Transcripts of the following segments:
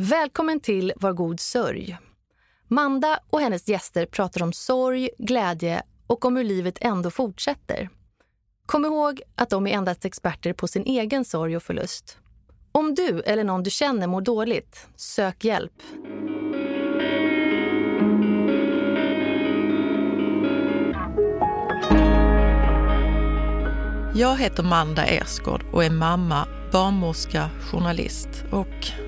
Välkommen till Var god sörj. Manda och hennes gäster pratar om sorg, glädje och om hur livet ändå fortsätter. Kom ihåg att de är endast experter på sin egen sorg och förlust. Om du eller någon du känner mår dåligt, sök hjälp. Jag heter Manda Ersgård och är mamma, barnmorska, journalist och,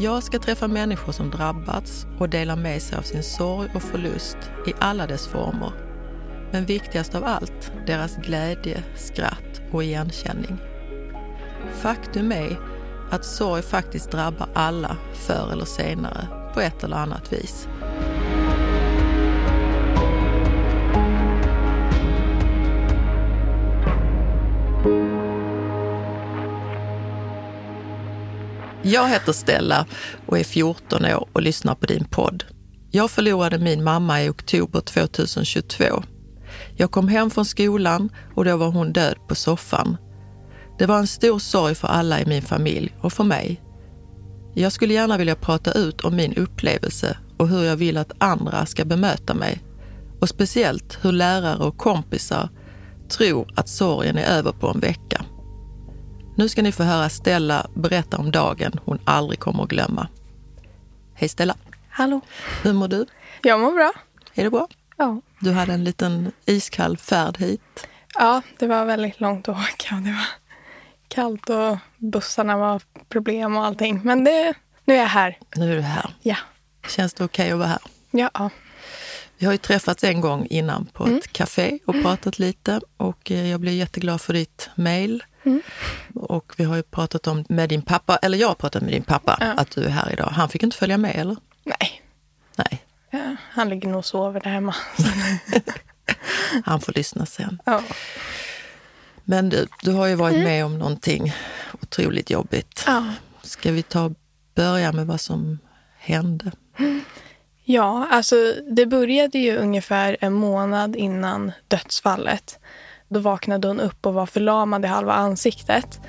Jag ska träffa människor som drabbats och dela med sig av sin sorg och förlust i alla dess former. Men viktigast av allt, deras glädje, skratt och igenkänning. Faktum är att sorg faktiskt drabbar alla förr eller senare på ett eller annat vis. Jag heter Stella och är 14 år och lyssnar på din podd. Jag förlorade min mamma i oktober 2022. Jag kom hem från skolan och då var hon död på soffan. Det var en stor sorg för alla i min familj och för mig. Jag skulle gärna vilja prata ut om min upplevelse och hur jag vill att andra ska bemöta mig. Och speciellt hur lärare och kompisar tror att sorgen är över på en vecka. Nu ska ni få höra Stella berätta om dagen hon aldrig kommer att glömma. Hej Stella! Hallå! Hur mår du? Jag mår bra. Är det bra? Ja. Du hade en liten iskall färd hit. Ja, det var väldigt långt att åka. Det var kallt och bussarna var problem och allting. Men det, nu är jag här. Nu är du här. Ja. Känns det okej okay att vara här? Ja. Vi har ju träffats en gång innan på ett mm. café och pratat lite och eh, jag blev jätteglad för ditt mejl. Mm. Och vi har ju pratat om med din pappa, eller jag har pratat med din pappa, ja. att du är här idag. Han fick inte följa med eller? Nej. Nej. Ja, han ligger nog och sover där hemma. han får lyssna sen. Ja. Men du, du har ju varit mm. med om någonting otroligt jobbigt. Ja. Ska vi ta börja med vad som hände? Ja, alltså det började ju ungefär en månad innan dödsfallet. Då vaknade hon upp och var förlamad i halva ansiktet.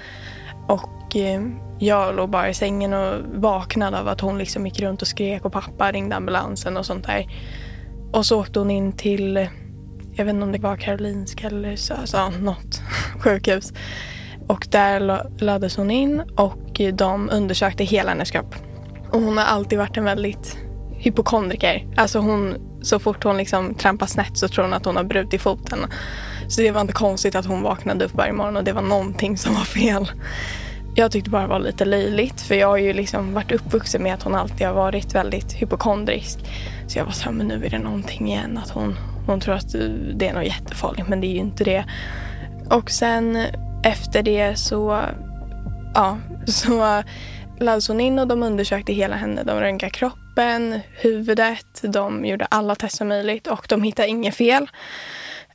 Och eh, jag låg bara i sängen och vaknade av att hon liksom gick runt och skrek och pappa ringde ambulansen och sånt där. Och så åkte hon in till, jag vet inte om det var Karolinska eller så, alltså, något sjukhus. Och där lades hon in och de undersökte hela hennes kropp. Och hon har alltid varit en väldigt hypokondriker. Alltså hon, så fort hon liksom trampar snett så tror hon att hon har brutit foten. Så det var inte konstigt att hon vaknade upp varje morgon och det var någonting som var fel. Jag tyckte bara det var lite löjligt för jag har ju liksom varit uppvuxen med att hon alltid har varit väldigt hypokondrisk. Så jag var såhär, men nu är det någonting igen. Att hon, hon tror att det är något jättefarligt men det är ju inte det. Och sen efter det så, ja, så lades hon in och de undersökte hela henne. De röntgade kroppen, huvudet, de gjorde alla tester möjligt och de hittade inget fel.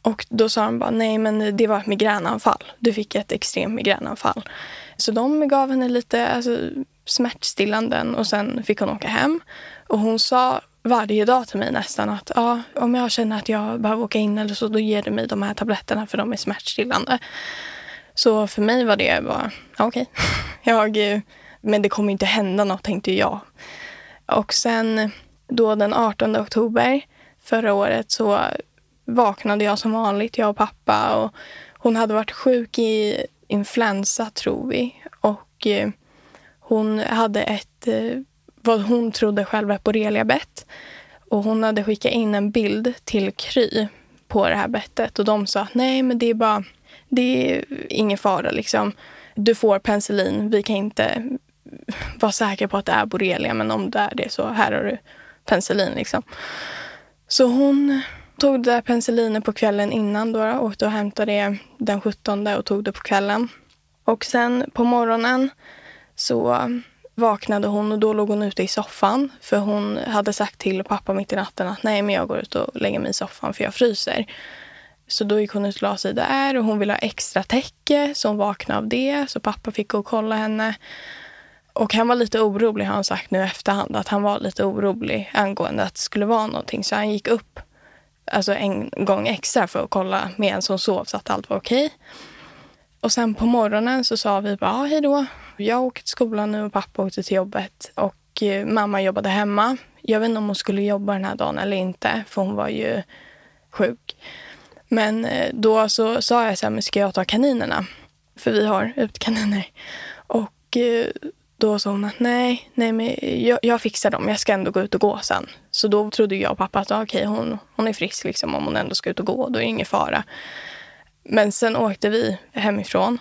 Och då sa de bara nej men det var ett migränanfall. Du fick ett extremt migränanfall. Så de gav henne lite alltså, smärtstillanden och sen fick hon åka hem. Och hon sa varje dag till mig nästan att ja, om jag känner att jag behöver åka in eller så då ger du mig de här tabletterna för de är smärtstillande. Så för mig var det bara okej. Okay. men det kommer inte hända något tänkte jag. Och sen då den 18 oktober förra året så vaknade jag som vanligt, jag och pappa. Och hon hade varit sjuk i influensa, tror vi. Och eh, hon hade ett, eh, vad hon trodde själv var borreliabett. Och hon hade skickat in en bild till Kry på det här bettet. Och de sa att nej, men det är bara, det är ingen fara liksom. Du får penicillin, vi kan inte vara säkra på att det är borrelia, men om det är det så här har du penicillin liksom. Så hon tog det där penicillinet på kvällen innan då, då åkte och hämtade det den 17 och tog det på kvällen. Och sen på morgonen så vaknade hon och då låg hon ute i soffan. För hon hade sagt till pappa mitt i natten att nej men jag går ut och lägger mig i soffan för jag fryser. Så då gick hon ut och la sig där och hon ville ha extra täcke så hon vaknade av det. Så pappa fick gå och kolla henne. Och han var lite orolig har han sagt nu i efterhand. Att han var lite orolig angående att det skulle vara någonting. Så han gick upp alltså en gång extra för att kolla medan hon sov så att allt var okej. Och sen på morgonen så sa vi bara ah, hej då. Jag åker till skolan nu och pappa åkte till jobbet. Och eh, mamma jobbade hemma. Jag vet inte om hon skulle jobba den här dagen eller inte. För hon var ju sjuk. Men eh, då så sa jag så här, men ska jag ta kaninerna? För vi har utkaniner. Och eh, då sa hon att nej, nej men jag, jag, fixar dem. Jag ska ändå gå ut och gå sen. Så då trodde jag och pappa att okej, hon, hon är frisk liksom om hon ändå ska ut och gå. Då är det ingen fara. Men sen åkte vi hemifrån.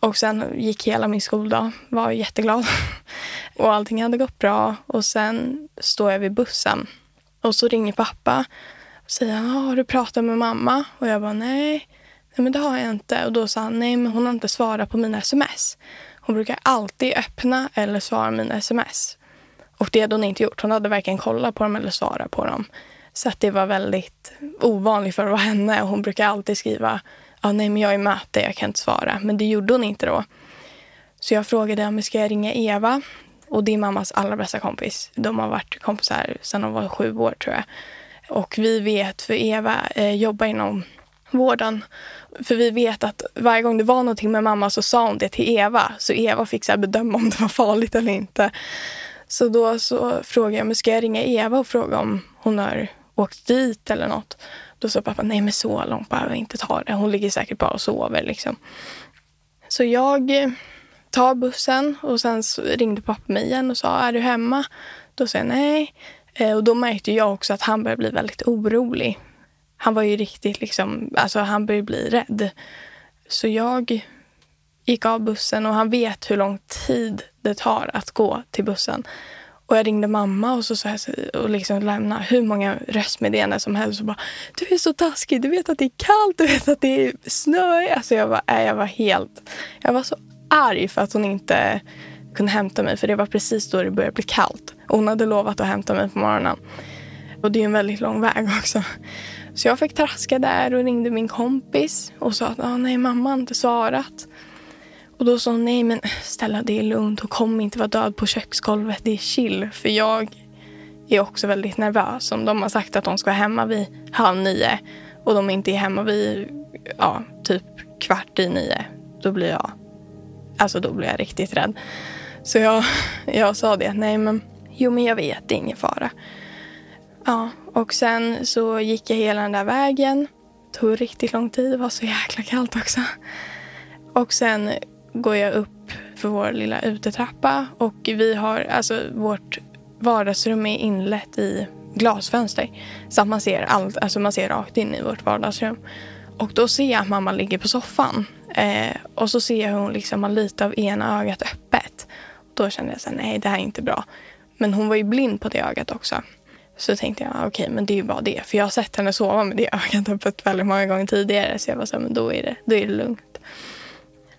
Och sen gick hela min skoldag. Var jätteglad. Och allting hade gått bra. Och sen står jag vid bussen. Och så ringer pappa. Säger han, ah, har du pratat med mamma? Och jag bara, nej. Nej men det har jag inte. Och då sa han, nej men hon har inte svarat på mina sms. Hon brukar alltid öppna eller svara mina sms. Och det hade hon inte gjort. Hon hade varken kollat på dem eller svarat på dem. Så att det var väldigt ovanligt för att vara henne. Hon brukar alltid skriva, ah, nej men jag är i möte, jag kan inte svara. Men det gjorde hon inte då. Så jag frågade om jag ska ringa Eva. Och det är mammas allra bästa kompis. De har varit kompisar sedan de var sju år tror jag. Och vi vet, för Eva eh, jobbar inom vården. För vi vet att varje gång det var någonting med mamma så sa hon det till Eva. Så Eva fick så bedöma om det var farligt eller inte. Så då så frågade jag, men ska jag ringa Eva och fråga om hon har åkt dit eller något? Då sa pappa, nej men så långt behöver vi inte ta det. Hon ligger säkert bara och sover liksom. Så jag eh, tar bussen och sen ringde pappa mig igen och sa, är du hemma? Då sa jag nej. Eh, och då märkte jag också att han började bli väldigt orolig. Han var ju riktigt liksom, alltså han började bli rädd. Så jag gick av bussen och han vet hur lång tid det tar att gå till bussen. Och jag ringde mamma och så sa och liksom lämna hur många röstmeddelanden som helst. Och bara, du är så taskig, du vet att det är kallt, du vet att det är snö. Alltså jag, var, jag var helt... Jag var så arg för att hon inte kunde hämta mig. För det var precis då det började bli kallt. Och hon hade lovat att hämta mig på morgonen. Och det är en väldigt lång väg också. Så jag fick traska där och ringde min kompis och sa att ah, nej, mamma har inte svarat. Och då sa hon, nej men Stella det är lugnt, hon kommer inte vara död på köksgolvet, det är chill. För jag är också väldigt nervös. Om de har sagt att de ska vara hemma vid halv nio och de inte är hemma vid ja, typ kvart i nio, då blir jag, alltså då blir jag riktigt rädd. Så jag, jag sa det, nej men jo men jag vet, det är ingen fara. Ja, och sen så gick jag hela den där vägen. Det tog riktigt lång tid, det var så jäkla kallt också. Och sen går jag upp för vår lilla utetrappa och vi har, alltså vårt vardagsrum är inlett i glasfönster. Så att man ser allt, alltså man ser rakt in i vårt vardagsrum. Och då ser jag att mamma ligger på soffan. Eh, och så ser jag hur hon liksom har lite av ena ögat öppet. Då kände jag så här, nej det här är inte bra. Men hon var ju blind på det ögat också. Så tänkte jag, okej okay, men det är ju bara det. För jag har sett henne sova med det ögat öppet väldigt många gånger tidigare. Så jag var så här, men då är det, då är det lugnt.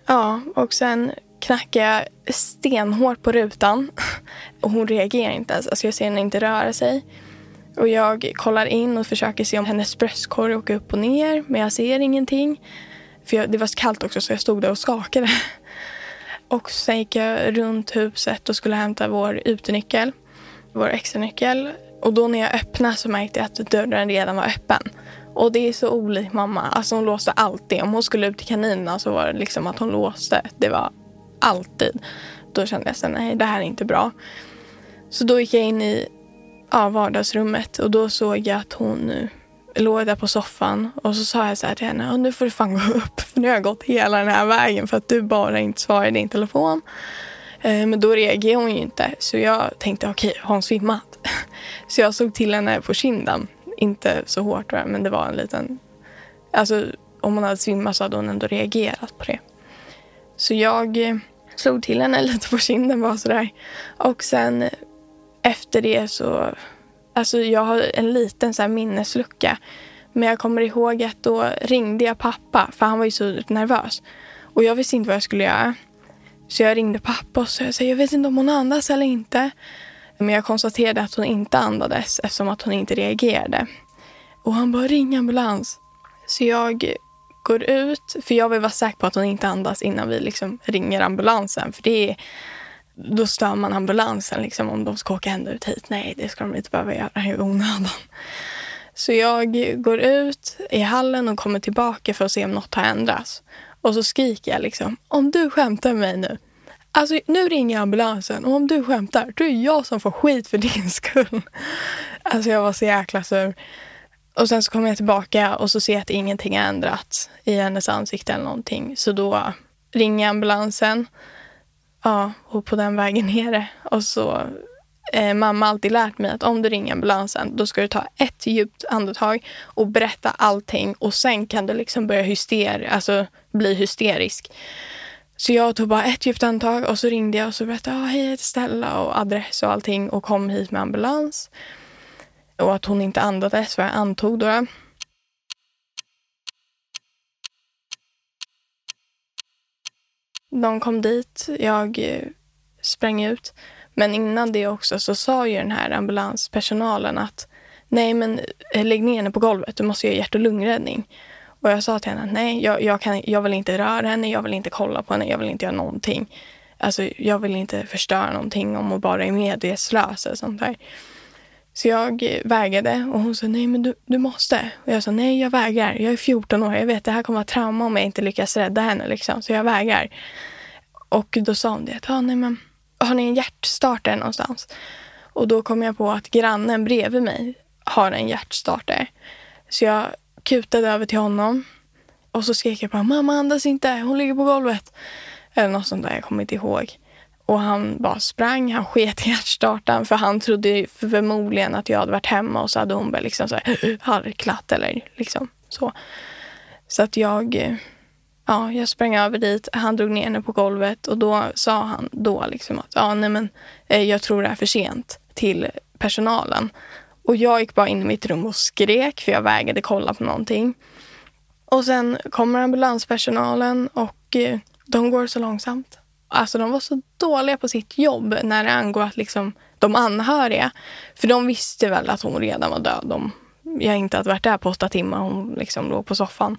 Ja, och sen knackade jag stenhårt på rutan. Och hon reagerar inte ens. Alltså jag ser henne inte röra sig. Och jag kollar in och försöker se om hennes bröstkorg åker upp och ner. Men jag ser ingenting. För jag, det var kallt också så jag stod där och skakade. Och sen gick jag runt huset och skulle hämta vår utenyckel. Vår extranyckel. Och då när jag öppnade så märkte jag att dörren redan var öppen. Och det är så olikt mamma. Alltså hon låste alltid. Om hon skulle ut till kaninerna så var det liksom att hon låste. Det var alltid. Då kände jag att nej det här är inte bra. Så då gick jag in i ja, vardagsrummet och då såg jag att hon låg där på soffan. Och så sa jag så här till henne, nu får du fan gå upp. För nu har jag gått hela den här vägen för att du bara inte svarar i din telefon. Eh, men då reagerade hon ju inte. Så jag tänkte, okej, okay, har hon svimmat? Så jag såg till henne på kinden inte så hårt men det var en liten... Alltså om hon hade svimmat så hade hon ändå reagerat på det. Så jag eh, slog till henne lite på kinden bara sådär. Och sen eh, efter det så... Alltså jag har en liten så minneslucka. Men jag kommer ihåg att då ringde jag pappa för han var ju så nervös. Och jag visste inte vad jag skulle göra. Så jag ringde pappa och sa jag vet inte om hon andas eller inte. Men jag konstaterade att hon inte andades eftersom att hon inte reagerade. Och han bara ring ambulans. Så jag går ut, för jag vill vara säker på att hon inte andas innan vi liksom ringer ambulansen. För det är, då stör man ambulansen liksom, om de ska åka ända ut hit. Nej, det ska de inte behöva göra i onödan. Så jag går ut i hallen och kommer tillbaka för att se om något har ändrats. Och så skriker jag liksom, om du skämtar med mig nu. Alltså nu ringer ambulansen och om du skämtar, då är jag som får skit för din skull. Alltså jag var så jäkla sur. Och sen så kommer jag tillbaka och så ser jag att ingenting har ändrats i hennes ansikte eller någonting. Så då ringer jag ambulansen. Ja, och på den vägen ner Och så eh, mamma alltid lärt mig att om du ringer ambulansen då ska du ta ett djupt andetag och berätta allting och sen kan du liksom börja hyster alltså bli hysterisk. Så jag tog bara ett djupt andetag och så ringde jag och så berättade jag ah, hej jag heter Stella och adress och allting och kom hit med ambulans. Och att hon inte andades vad jag antog då. De kom dit, jag eh, sprang ut. Men innan det också så sa ju den här ambulanspersonalen att nej men eh, lägg ner henne på golvet, du måste göra hjärt och lungräddning. Och jag sa till henne nej, jag, jag, kan, jag vill inte röra henne, jag vill inte kolla på henne, jag vill inte göra någonting. Alltså jag vill inte förstöra någonting om hon bara är medvetslös och sånt där. Så jag eh, vägrade och hon sa nej men du, du måste. Och jag sa nej jag vägrar. Jag är 14 år. Jag vet det här kommer att vara trauma om jag inte lyckas rädda henne. Liksom. Så jag vägrar. Och då sa hon det. Ah, nej, men, har ni en hjärtstartare någonstans? Och då kom jag på att grannen bredvid mig har en hjärtstartare. Så jag kutade över till honom. Och så skrek jag på mamma andas inte, hon ligger på golvet. Eller något sånt där, jag kommer inte ihåg. Och han bara sprang, han sket i hjärtstarten för han trodde förmodligen att jag hade varit hemma och så hade hon bara liksom så här harklat eller liksom så. Så att jag, eh, ja, jag sprang över dit, han drog ner henne på golvet och då sa han då liksom att ja, nej men eh, jag tror det är för sent till personalen. Och jag gick bara in i mitt rum och skrek för jag vägrade kolla på någonting. Och sen kommer ambulanspersonalen och eh, de går så långsamt. Alltså de var så dåliga på sitt jobb när det angår att liksom, de anhöriga. För de visste väl att hon redan var död. De, jag inte hade varit där på åtta timmar. Hon liksom låg på soffan.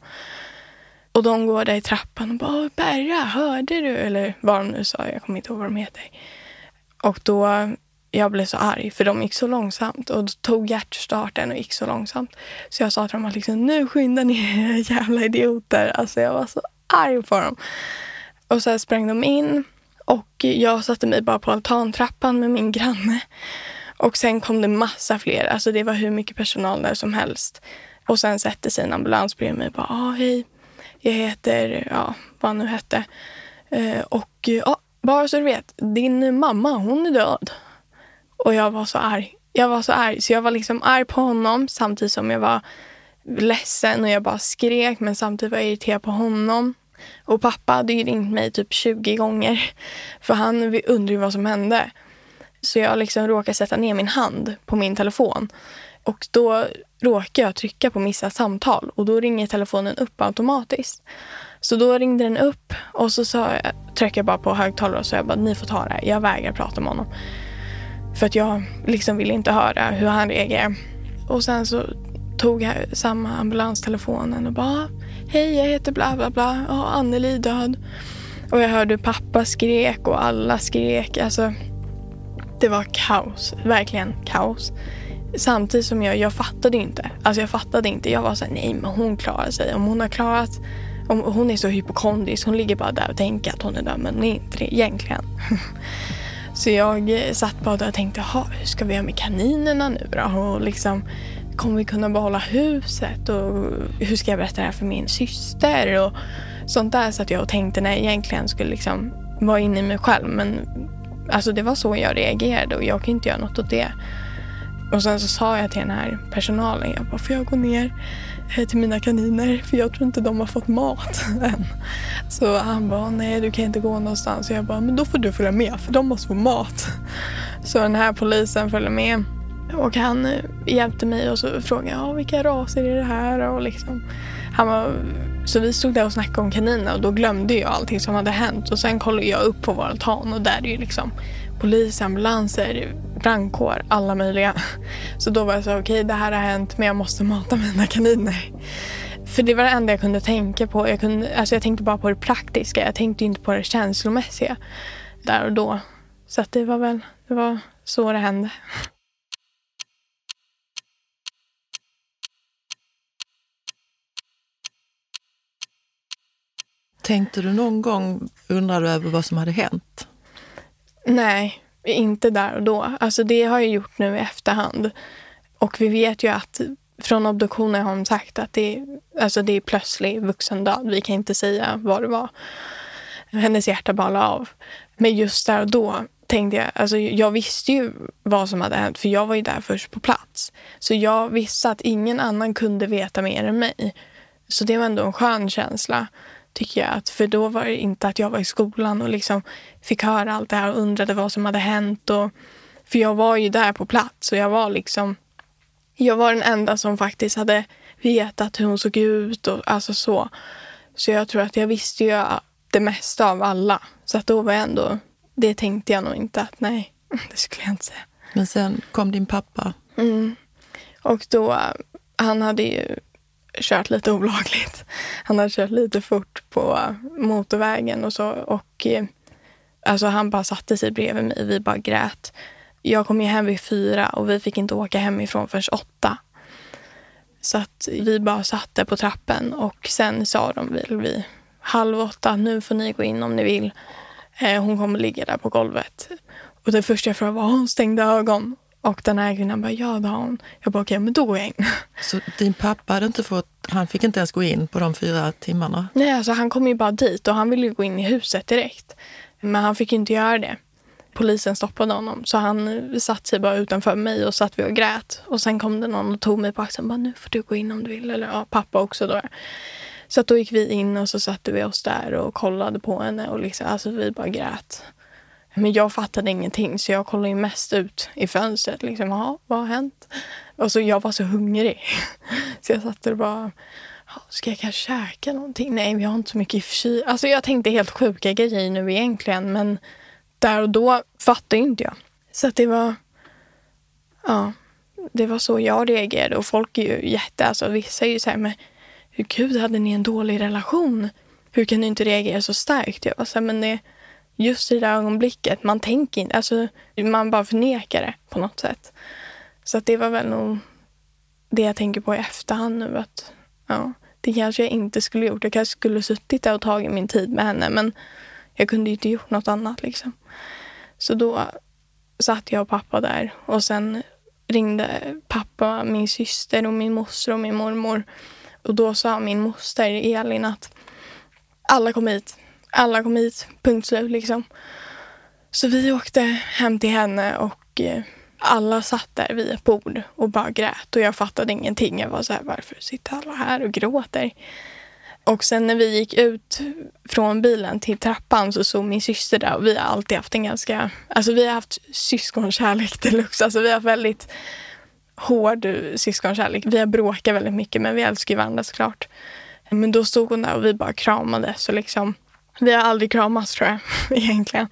Och de går där i trappan och bara Berra, hörde du? Eller vad de nu sa, jag kommer inte ihåg vad de heter. Och då, jag blev så arg för de gick så långsamt och tog hjärtstarten och gick så långsamt. Så jag sa till dem att liksom, nu skyndar ni jävla idioter. Alltså jag var så arg på dem. Och så sprang de in och jag satte mig bara på altantrappan med min granne. Och sen kom det massa fler, alltså det var hur mycket personal där som helst. Och sen sätter sig en ambulans bredvid mig och bara, ah, hej, jag heter, ja, vad han nu hette. Eh, och ja, bara så du vet, din mamma, hon är död. Och jag var så arg. Jag var så arg, så jag var liksom arg på honom samtidigt som jag var ledsen och jag bara skrek men samtidigt var jag irriterad på honom. Och pappa hade ju ringt mig typ 20 gånger. För han undrade vad som hände. Så jag liksom råkade sätta ner min hand på min telefon. Och då råkade jag trycka på missa samtal och då ringer telefonen upp automatiskt. Så då ringde den upp och så sa jag, tryckte jag bara på högtalare och sa jag bara, ni får ta det här. Jag vägrar prata med honom. För att jag liksom ville inte höra hur han reagerar. Och sen så tog jag samma ambulanstelefonen och bara Hej, jag heter bla bla bla. Ja, Anneli är död. Och jag hörde pappa skrek och alla skrek. Alltså, det var kaos. Verkligen kaos. Samtidigt som jag, jag fattade inte. Alltså jag fattade inte. Jag var såhär, nej men hon klarar sig. Om hon har klarat, om hon är så hypokondrisk. Hon ligger bara där och tänker att hon är död men hon är inte det egentligen. så jag eh, satt bara där och tänkte, hur ska vi göra med kaninerna nu då? Och liksom, kommer vi kunna behålla huset och hur ska jag berätta det här för min syster och sånt där. satt jag och tänkte när jag egentligen skulle liksom vara inne i mig själv. Men alltså det var så jag reagerade och jag kan inte göra något åt det. Och sen så sa jag till den här personalen, jag bara, får jag gå ner eh, till mina kaniner? För jag tror inte de har fått mat än. Så han bara, nej du kan inte gå någonstans. Och jag bara, men då får du följa med för de måste få mat. Så den här polisen följde med och han eh, hjälpte mig och så frågade jag vilka raser är det här? Och liksom, han var, så vi stod där och snackade om kaninerna och då glömde jag allting som hade hänt. Och sen kollade jag upp på vår altan och där är ju liksom polis, ambulanser, brandkår, alla möjliga. Så då var jag så okej okay, det här har hänt men jag måste mata mina kaniner. För det var det enda jag kunde tänka på. Jag, kunde, alltså jag tänkte bara på det praktiska. Jag tänkte inte på det känslomässiga där och då. Så att det var väl det var så det hände. Tänkte du någon gång, undrar du över vad som hade hänt? Nej, inte där och då. Alltså det har jag gjort nu i efterhand. Och vi vet ju att från obduktionen har de sagt att det är, alltså det är plötslig vuxendöd. Vi kan inte säga vad det var. Hennes hjärta bara la av. Men just där och då tänkte jag, alltså jag visste ju vad som hade hänt för jag var ju där först på plats. Så jag visste att ingen annan kunde veta mer än mig. Så det var ändå en skön känsla tycker jag. Att, för då var det inte att jag var i skolan och liksom fick höra allt det här och undrade vad som hade hänt. Och, för jag var ju där på plats och jag var liksom jag var den enda som faktiskt hade vetat hur hon såg ut och alltså så. Så jag tror att jag visste ju det mesta av alla. Så att då var jag ändå, det tänkte jag nog inte att nej, det skulle jag inte säga. Men sen kom din pappa. Mm. Och då, han hade ju kört lite olagligt. Han hade kört lite fort på motorvägen och så. Och eh, alltså han bara satte sig bredvid mig. Vi bara grät. Jag kom ju hem vid fyra och vi fick inte åka hemifrån förrän åtta. Så att vi bara satt där på trappen och sen sa de väl vid halv åtta, nu får ni gå in om ni vill. Eh, hon kommer ligga där på golvet. Och det första jag frågade var, hon stängde ögon? Och den här kvinnan bara, ja det har hon. Jag bara, okej, okay, men då går jag in. Så din pappa hade inte fått, han fick inte ens gå in på de fyra timmarna? Nej, alltså han kom ju bara dit och han ville ju gå in i huset direkt. Men han fick inte göra det. Polisen stoppade honom så han satt sig bara utanför mig och satt vi och grät. Och sen kom det någon och tog mig på axeln bara, nu får du gå in om du vill. Eller ja, pappa också då. Så då gick vi in och så satte vi oss där och kollade på henne och liksom, alltså vi bara grät. Men jag fattade ingenting så jag kollade mest ut i fönstret. Liksom, vad har hänt? Och så jag var så hungrig. Så jag satt där och bara, ska jag kanske käka någonting? Nej, vi har inte så mycket i kyl. Alltså jag tänkte helt sjuka grejer nu egentligen. Men där och då fattade inte jag. Så att det var, ja, det var så jag reagerade. Och folk är ju jätte, alltså vissa är ju så här, men hur gud hade ni en dålig relation? Hur kan du inte reagera så starkt? Jag var så här, men det just i det där ögonblicket. Man tänker inte, alltså man bara förnekar det på något sätt. Så att det var väl nog det jag tänker på i efterhand nu att ja, det kanske jag inte skulle gjort. Jag kanske skulle suttit där och tagit min tid med henne men jag kunde ju inte gjort något annat liksom. Så då satt jag och pappa där och sen ringde pappa, min syster och min moster och min mormor. Och då sa min moster Elin att alla kom hit alla kom hit, punkt slut liksom. Så vi åkte hem till henne och eh, alla satt där vid ett bord och bara grät och jag fattade ingenting. Jag var så här, varför sitter alla här och gråter? Och sen när vi gick ut från bilen till trappan så såg min syster där och vi har alltid haft en ganska, alltså vi har haft syskonkärlek deluxe. Alltså vi har haft väldigt hård syskonkärlek. Vi har bråkat väldigt mycket men vi älskar varandra såklart. Men då stod hon där och vi bara kramades och liksom vi har aldrig kramats tror jag, egentligen.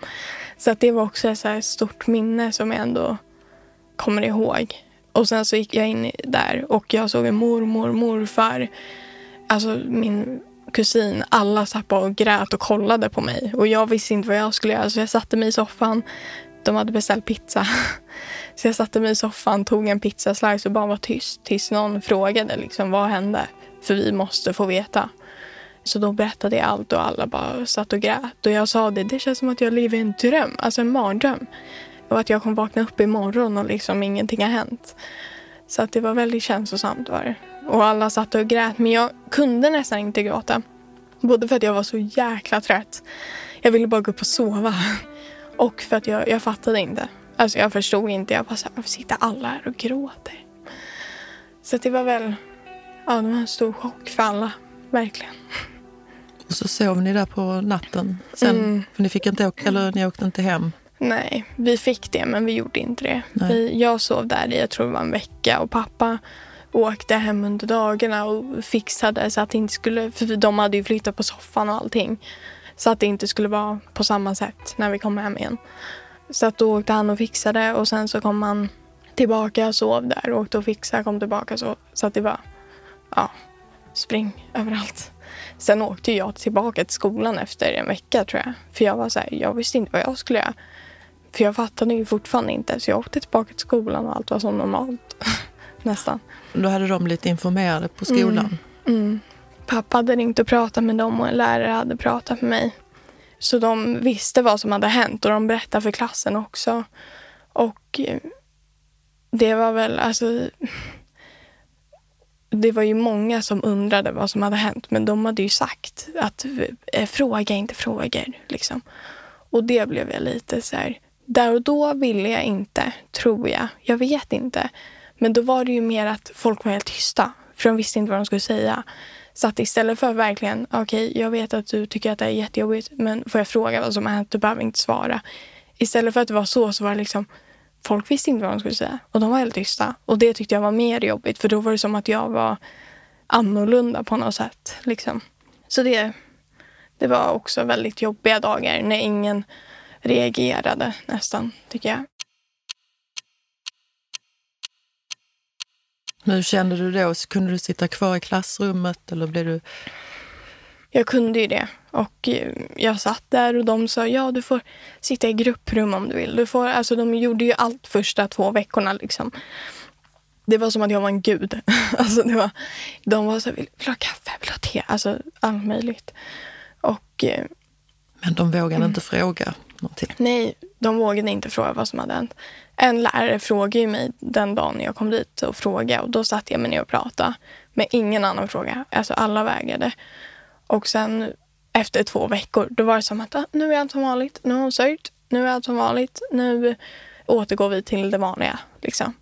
Så att det var också ett så stort minne som jag ändå kommer ihåg. Och sen så gick jag in där och jag såg en mormor, morfar, alltså min kusin. Alla satt bara och grät och kollade på mig. Och jag visste inte vad jag skulle göra så jag satte mig i soffan. De hade beställt pizza. Så jag satte mig i soffan, tog en pizzaslice och bara var tyst tills någon frågade liksom, vad hände. För vi måste få veta. Så då berättade jag allt och alla bara satt och grät. Och jag sa det, det känns som att jag lever i en dröm, alltså en mardröm. Och att jag kommer vakna upp imorgon och liksom ingenting har hänt. Så att det var väldigt känslosamt var det. Och alla satt och grät, men jag kunde nästan inte gråta. Både för att jag var så jäkla trött. Jag ville bara gå upp och sova. Och för att jag, jag fattade inte. Alltså jag förstod inte. Jag bara såhär, varför sitter alla här och gråter? Så det var väl, ja det var en stor chock för alla. Verkligen. Och så sov ni där på natten sen? Mm. För ni fick inte åka, eller ni åkte inte hem? Nej, vi fick det men vi gjorde inte det. Vi, jag sov där i, jag tror det var en vecka och pappa åkte hem under dagarna och fixade så att det inte skulle, för de hade ju flyttat på soffan och allting. Så att det inte skulle vara på samma sätt när vi kom hem igen. Så att då åkte han och fixade och sen så kom han tillbaka, sov där, åkte och fixade, kom tillbaka så. Så att det var, ja, spring överallt. Sen åkte jag tillbaka till skolan efter en vecka tror jag. För jag var så här, jag visste inte vad jag skulle göra. För jag fattade ju fortfarande inte. Så jag åkte tillbaka till skolan och allt var som normalt. Nästan. Då hade de blivit informerade på skolan? Mm. Mm. Pappa hade ringt och pratat med dem och en lärare hade pratat med mig. Så de visste vad som hade hänt och de berättade för klassen också. Och eh, det var väl, alltså... Det var ju många som undrade vad som hade hänt men de hade ju sagt att eh, fråga inte frågor. Liksom. Och det blev jag lite så här... Där och då ville jag inte, tror jag. Jag vet inte. Men då var det ju mer att folk var helt tysta. För de visste inte vad de skulle säga. Så att istället för verkligen, okej, okay, jag vet att du tycker att det är jättejobbigt, men får jag fråga vad som har hänt? Du behöver inte svara. Istället för att det var så, så var det liksom, folk visste inte vad de skulle säga. Och de var helt tysta. Och det tyckte jag var mer jobbigt, för då var det som att jag var annorlunda på något sätt. Liksom. Så det, det var också väldigt jobbiga dagar när ingen reagerade nästan, tycker jag. Hur kände du då? Kunde du sitta kvar i klassrummet eller blev du... Jag kunde ju det. Och eh, jag satt där och de sa ja, du får sitta i grupprum om du vill. Du får, alltså, de gjorde ju allt första två veckorna. Liksom. Det var som att jag var en gud. alltså, det var, de var så här, vill du ha kaffe, vill du ha te? Alltså allt möjligt. Och, eh, Men de vågade mm. inte fråga någonting? Nej, de vågade inte fråga vad som hade hänt en lärare frågade mig den dagen jag kom dit och frågade och då satte jag mig ner och pratade. Men ingen annan fråga. Alltså alla vägrade. Och sen efter två veckor, då var det som att ah, nu är allt som vanligt. Nu har hon sörjt. Nu är allt som vanligt. Nu återgår vi till det vanliga. Liksom.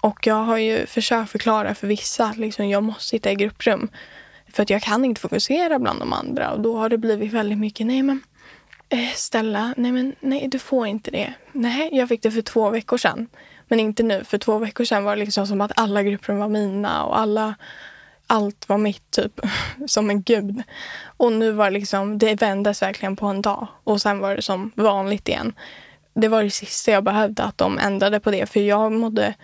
Och jag har ju försökt förklara för vissa att liksom, jag måste sitta i grupprum. För att jag kan inte fokusera bland de andra. Och då har det blivit väldigt mycket, nej men eh, Stella, nej men nej du får inte det. Nej, jag fick det för två veckor sedan. Men inte nu. För två veckor sedan var det liksom som att alla grupprum var mina och alla, allt var mitt typ. Som en gud. Och nu var det liksom, det vändes verkligen på en dag. Och sen var det som vanligt igen. Det var det sista jag behövde att de ändrade på det. För jag mådde,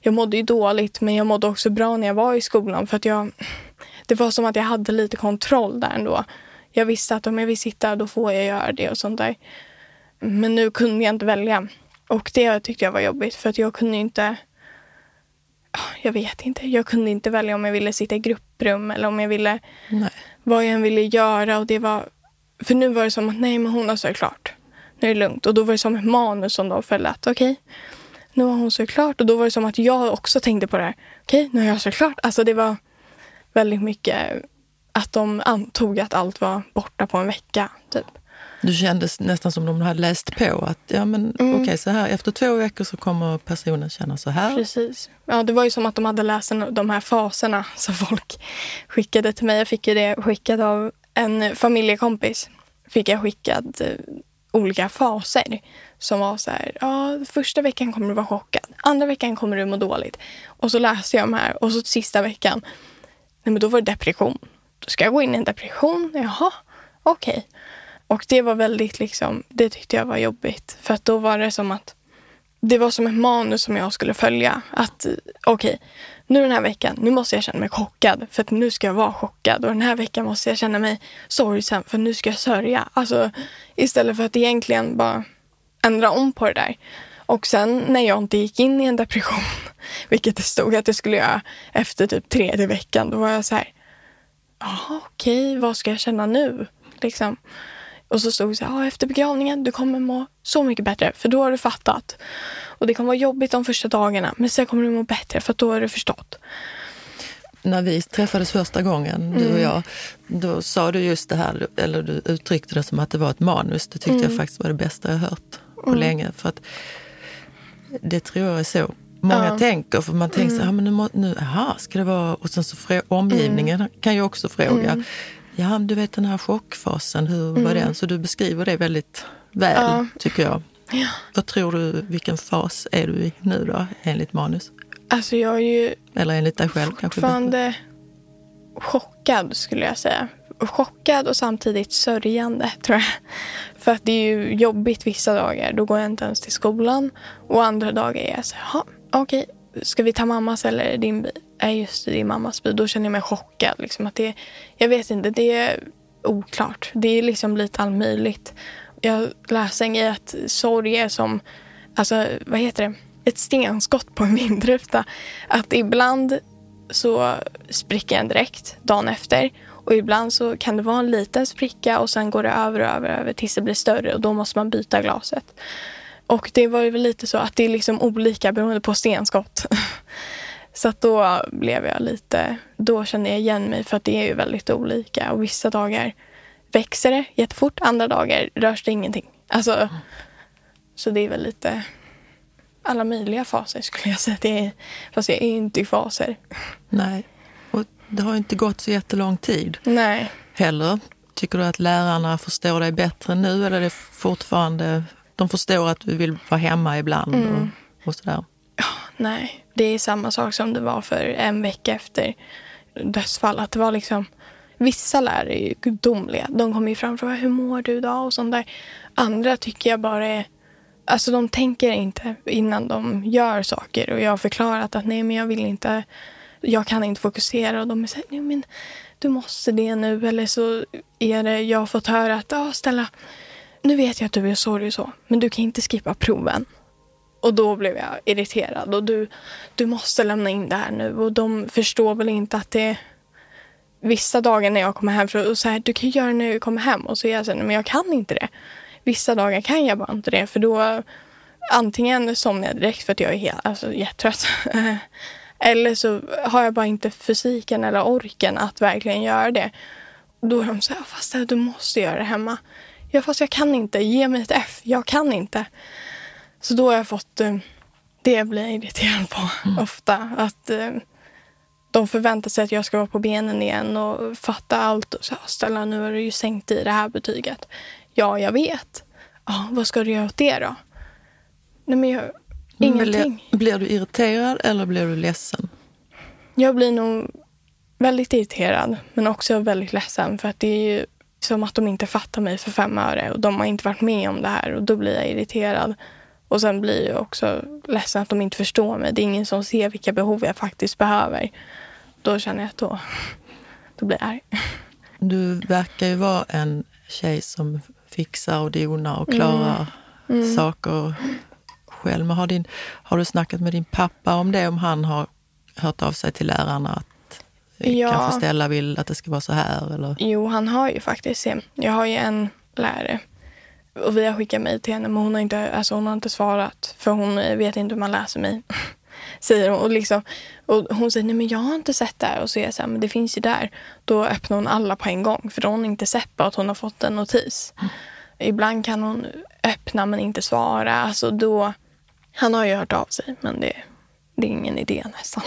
jag mådde ju dåligt men jag mådde också bra när jag var i skolan. För att jag, det var som att jag hade lite kontroll där ändå. Jag visste att om jag vill sitta då får jag göra det och sånt där. Men nu kunde jag inte välja. Och det tyckte jag var jobbigt för att jag kunde inte jag vet inte. Jag kunde inte välja om jag ville sitta i grupprum eller om jag ville nej. vad jag än ville göra. Och det var, för nu var det som att nej, men hon har sörjt klart. Nu är det lugnt. Och då var det som ett manus som de följde. Okej, okay, nu har hon sörjt klart. Och då var det som att jag också tänkte på det här. Okej, okay, nu har jag sörjt klart. Alltså det var väldigt mycket att de antog att allt var borta på en vecka. Typ. Du kändes nästan som de hade läst på att ja, men, mm. okay, så här, efter två veckor så kommer personen känna så här. Precis. Ja, det var ju som att de hade läst de här faserna som folk skickade till mig. Jag fick ju det skickat av en familjekompis. Fick jag skickad eh, olika faser som var så här, ja, första veckan kommer du vara chockad, andra veckan kommer du må dåligt. Och så läste jag de här och så sista veckan, nej men då var det depression ska jag gå in i en depression? Jaha, okej. Okay. Och det var väldigt liksom, det tyckte jag var jobbigt. För att då var det som att, det var som ett manus som jag skulle följa. Att okej, okay, nu den här veckan, nu måste jag känna mig chockad. För att nu ska jag vara chockad. Och den här veckan måste jag känna mig sorgsen. för nu ska jag sörja. Alltså istället för att egentligen bara ändra om på det där. Och sen när jag inte gick in i en depression, vilket det stod att jag skulle göra efter typ tredje veckan, då var jag så här, jaha okej, okay, vad ska jag känna nu? Liksom. Och så stod det så här, ah, efter begravningen, du kommer må så mycket bättre för då har du fattat. Och det kommer vara jobbigt de första dagarna men sen kommer du må bättre för då har du förstått. När vi träffades första gången, du och mm. jag, då sa du just det här, eller du uttryckte det som att det var ett manus. Det tyckte mm. jag faktiskt var det bästa jag hört på mm. länge. För att det tror jag är så många ja. tänker. För man tänker mm. så här, men nu, nu aha, ska det vara... Och sen så frå, omgivningen mm. kan ju också fråga. Mm. Ja, du vet den här chockfasen, hur var mm. den? Så du beskriver det väldigt väl, ja. tycker jag. Ja. Vad tror du, vilken fas är du i nu då, enligt manus? Alltså jag är ju Eller enligt dig själv kanske? fortfarande chockad skulle jag säga. Chockad och samtidigt sörjande tror jag. För att det är ju jobbigt vissa dagar. Då går jag inte ens till skolan. Och andra dagar är jag så här, okej, ska vi ta mammas eller din bil? Är just det, det är mammas bil. Då känner jag mig chockad. Liksom, att det, jag vet inte, det är oklart. Det är liksom lite allt möjligt. Jag läste en grej att sorg är som, alltså vad heter det, ett stenskott på en vindruta. Att ibland så spricker den direkt dagen efter. Och ibland så kan det vara en liten spricka och sen går det över och över, över tills det blir större och då måste man byta glaset. Och det var ju väl lite så att det är liksom olika beroende på stenskott. Så att då blev jag lite, då kände jag igen mig för att det är ju väldigt olika och vissa dagar växer det jättefort, andra dagar rörs det ingenting. Alltså, så det är väl lite alla möjliga faser skulle jag säga. Det är, fast jag är inte i faser. Nej, och det har inte gått så jättelång tid Nej. heller. Tycker du att lärarna förstår dig bättre nu eller är det fortfarande, de förstår att du vill vara hemma ibland och, och sådär? Nej, det är samma sak som det var för en vecka efter dödsfall. Att det var liksom, vissa lärare är ju gudomliga. De kommer ju fram och frågar hur mår du idag och sånt där. Andra tycker jag bara är, alltså de tänker inte innan de gör saker. Och jag har förklarat att nej men jag vill inte, jag kan inte fokusera. Och de är såhär, nej men du måste det nu. Eller så är det, jag har fått höra att, ja Stella, nu vet jag att du är sorg och så, men du kan inte skippa proven. Och då blev jag irriterad och du, du måste lämna in det här nu. Och de förstår väl inte att det vissa dagar när jag kommer hem för och så här, du kan göra det när du kommer hem. Och så är jag så här, men jag kan inte det. Vissa dagar kan jag bara inte det för då antingen somnar jag direkt för att jag är helt, alltså, jättetrött. eller så har jag bara inte fysiken eller orken att verkligen göra det. Då är de så här, fast du måste göra det hemma. Ja, fast jag kan inte. Ge mig ett F. Jag kan inte. Så då har jag fått, eh, det blir jag irriterad på ofta. Att eh, de förväntar sig att jag ska vara på benen igen och fatta allt. Och så Stella, nu har du ju sänkt i det här betyget. Ja, jag vet. Ja, vad ska du göra åt det då? Nej, men jag, ingenting. Blir, blir du irriterad eller blir du ledsen? Jag blir nog väldigt irriterad, men också väldigt ledsen. För att det är ju som att de inte fattar mig för fem öre. Och de har inte varit med om det här och då blir jag irriterad. Och sen blir jag också ledsen att de inte förstår mig. Det är ingen som ser vilka behov jag faktiskt behöver. Då känner jag att då, då blir jag arg. Du verkar ju vara en tjej som fixar och donar och klarar Mm. saker själv. Men har, din, har du snackat med din pappa om det? Om han har hört av sig till lärarna att eh, Ja. kanske Stella vill att det ska vara så här? Eller? Jo, han har ju faktiskt det. Jag har ju en lärare. Och vi har skickat mejl till henne men hon har inte, alltså hon har inte svarat. För hon eh, vet inte hur man läser mejl. Säger hon. Och, liksom, och hon säger nej men jag har inte sett det här. Och så är jag så här, men det finns ju där. Då öppnar hon alla på en gång. För då har hon inte sett bara att hon har fått en notis. Ibland kan hon öppna men inte svara. Alltså då, han har ju hört av sig men det, det är ingen idé nästan.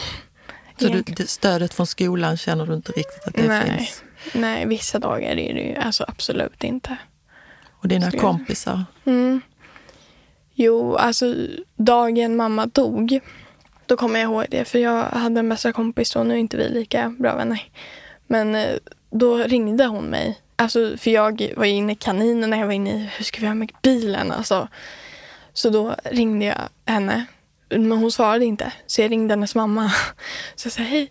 Så du, stödet från skolan känner du inte riktigt att det Nej. finns? Nej, vissa dagar är det ju alltså absolut inte. Och dina jag- kompisar? Mm. Jo, alltså dagen mamma dog, då kommer jag ihåg det. För jag hade en bästa kompis då, nu är inte vi lika bra vänner. Men eh, då ringde hon mig. Alltså, för jag var inne i kaninerna, jag var inne i hur ska vi göra med bilen? Alltså. Så då ringde jag henne. Men hon svarade inte, så jag ringde hennes mamma. Så jag sa hej,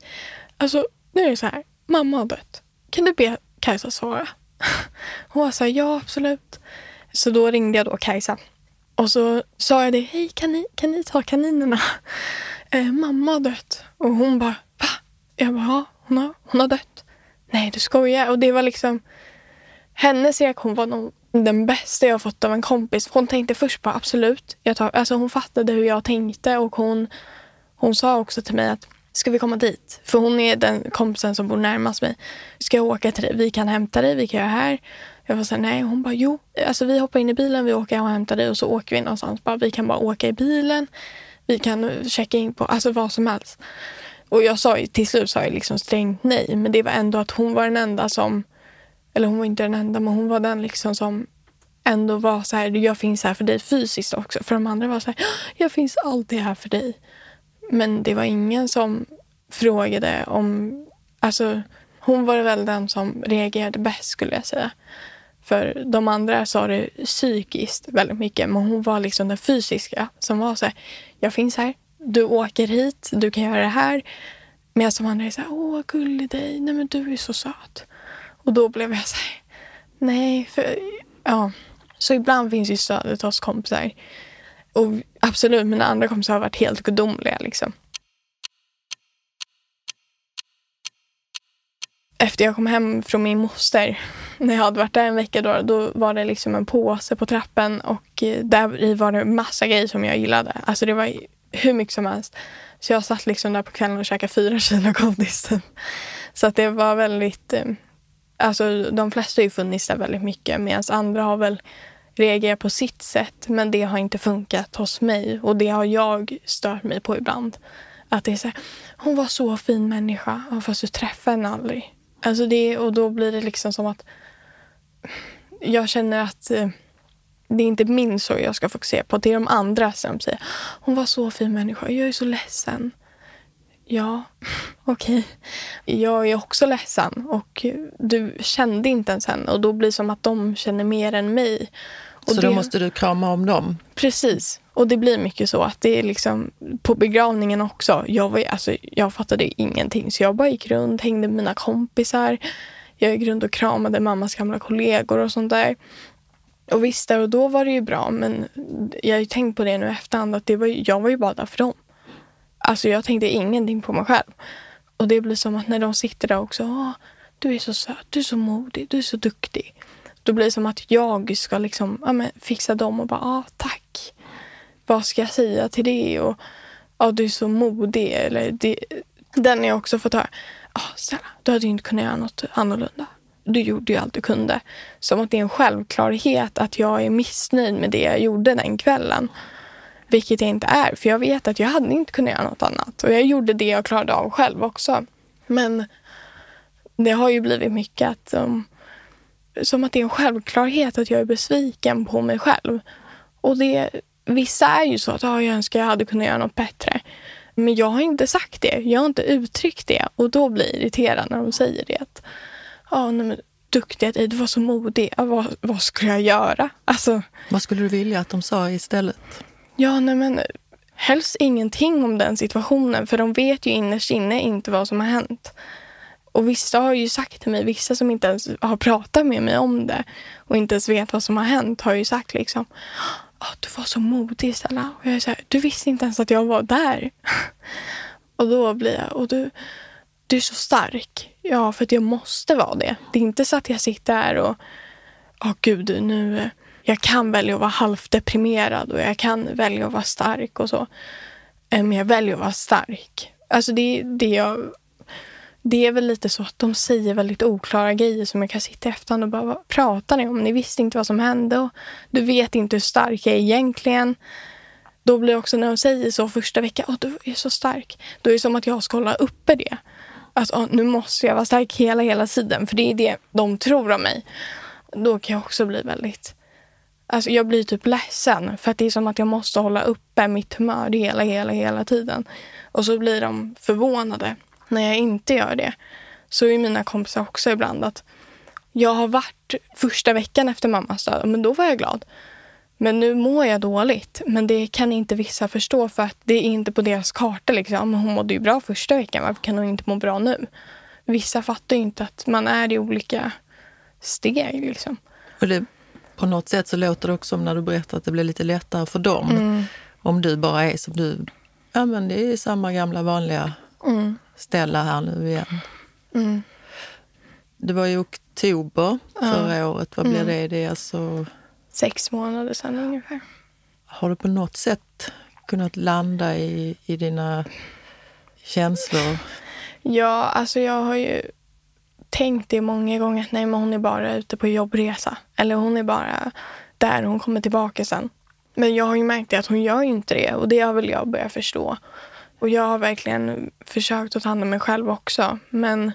alltså nu är det så här, mamma har dött. Kan du be Kajsa svara? Hon sa ja absolut. Så då ringde jag då Kajsa. Och så sa jag det, hej kan ni, kan ni ta kaninerna? Eh, mamma har dött. Och hon bara, va? Jag bara, ja hon har, hon har dött. Nej du skojar. Och det var liksom, hennes reaktion var nog den bästa jag fått av en kompis. Hon tänkte först bara absolut. Jag tar, alltså hon fattade hur jag tänkte och hon, hon sa också till mig att ska vi komma dit? För hon är den kompisen som bor närmast mig. Ska jag åka till dig? Vi kan hämta dig, vi kan göra här. Jag var såhär, nej. Hon bara, jo. Alltså vi hoppar in i bilen, vi åker och hämtar dig och så åker vi någonstans. Bara, vi kan bara åka i bilen. Vi kan checka in på, alltså vad som helst. Och jag sa ju, till slut sa jag liksom strängt nej. Men det var ändå att hon var den enda som, eller hon var inte den enda, men hon var den liksom som ändå var så här, jag finns här för dig fysiskt också. För de andra var så här, jag finns alltid här för dig. Men det var ingen som frågade om, alltså hon var väl den som reagerade bäst skulle jag säga. För de andra sa det psykiskt väldigt mycket, men hon var liksom den fysiska som var så här, jag finns här, du åker hit, du kan göra det här. Medan de andra är så här, åh gullig dig, nej men du är så söt. Och då blev jag så här, nej, för ja. Så ibland finns ju stödet hos kompisar. Och absolut, mina andra kompisar har varit helt gudomliga liksom. Efter jag kom hem från min moster, när jag hade varit där en vecka då, då var det liksom en påse på trappen och eh, där i var det massa grejer som jag gillade. Alltså det var hur mycket som helst. Så jag satt liksom där på kvällen och käkade fyra kilo godis. Så att det var väldigt... Eh, alltså de flesta har ju funnits där väldigt mycket medan andra har väl reagerar på sitt sätt. Men det har inte funkat hos mig och det har jag stört mig på ibland. Att det är så här, hon var så fin människa fast du träffade henne aldrig. Alltså det, och då blir det liksom som att jag känner att eh, det är inte min sorg jag ska fokusera på. Det är de andra som säger hon var så fin människa. Jag är så ledsen. Ja, okej. Okay. Jag är också ledsen och du kände inte ens henne och då blir det som att de känner mer än mig. Och så det... då måste du krama om dem? Precis. Och det blir mycket så att det är liksom på begravningen också. Jag, var, alltså, jag fattade ingenting så jag bara gick runt, hängde med mina kompisar. Jag gick runt och kramade mammas gamla kollegor och sånt där. Och visst, där och då var det ju bra men jag har ju tänkt på det nu i efterhand att det var, jag var ju bara där för dem. Alltså jag tänkte ingenting på mig själv. Och det blir som att när de sitter där också. Du är så söt, du är så modig, du är så duktig. Då blir det som att jag ska liksom, ja, men, fixa dem och bara, ah, tack. Vad ska jag säga till det? Och ah, du är så modig. Eller det, den har jag också fått höra. Ah, snälla, du hade ju inte kunnat göra något annorlunda. Du gjorde ju allt du kunde. Som att det är en självklarhet att jag är missnöjd med det jag gjorde den kvällen. Vilket jag inte är, för jag vet att jag hade inte kunnat göra något annat. Och jag gjorde det jag klarade av själv också. Men det har ju blivit mycket att um, som att det är en självklarhet att jag är besviken på mig själv. Och det, vissa är ju så att ah, jag önskar jag hade kunnat göra något bättre. Men jag har inte sagt det. Jag har inte uttryckt det. Och då blir jag irriterad när de säger det. Att, ah, nej, men, duktig, du var så modig. Ah, vad, vad skulle jag göra? Alltså, vad skulle du vilja att de sa istället? Ja, nej men helst ingenting om den situationen. För de vet ju innerst inne inte vad som har hänt. Och vissa har ju sagt till mig, vissa som inte ens har pratat med mig om det och inte ens vet vad som har hänt har ju sagt liksom oh, du var så modig Stella. Och jag är så här, du visste inte ens att jag var där. och då blir jag, och du, du är så stark. Ja, för att jag måste vara det. Det är inte så att jag sitter här och, åh oh, gud, nu, jag kan välja att vara halvt deprimerad och jag kan välja att vara stark och så. Men jag väljer att vara stark. Alltså det, är det jag det är väl lite så att de säger väldigt oklara grejer som jag kan sitta i efterhand och bara, vad pratar ni om? Ni visste inte vad som hände och du vet inte hur stark jag är egentligen. Då blir det också när de säger så första veckan, åh du är så stark. Då är det som att jag ska hålla uppe det. Att åh, nu måste jag vara stark hela, hela tiden. För det är det de tror om mig. Då kan jag också bli väldigt... Alltså jag blir typ ledsen. För att det är som att jag måste hålla uppe mitt humör hela, hela, hela tiden. Och så blir de förvånade när jag inte gör det så är mina kompisar också ibland att jag har varit första veckan efter mammas död, men då var jag glad. Men nu mår jag dåligt. Men det kan inte vissa förstå för att det är inte på deras karta. Liksom. Hon mådde ju bra första veckan, varför kan hon inte må bra nu? Vissa fattar ju inte att man är i olika steg. Liksom. Och det, på något sätt så låter det också som när du berättar att det blir lite lättare för dem. Mm. Om du bara är som du. Ja men det är samma gamla vanliga mm ställa här nu igen. Mm. Det var i oktober förra ja. året. Vad blev mm. det? Det är alltså... Sex månader sedan ungefär. Har du på något sätt kunnat landa i, i dina känslor? Ja, alltså jag har ju tänkt det många gånger nej men hon är bara ute på jobbresa. Eller hon är bara där, hon kommer tillbaka sen. Men jag har ju märkt att hon gör inte det och det har väl jag börjat förstå. Och jag har verkligen försökt att ta hand om mig själv också. Men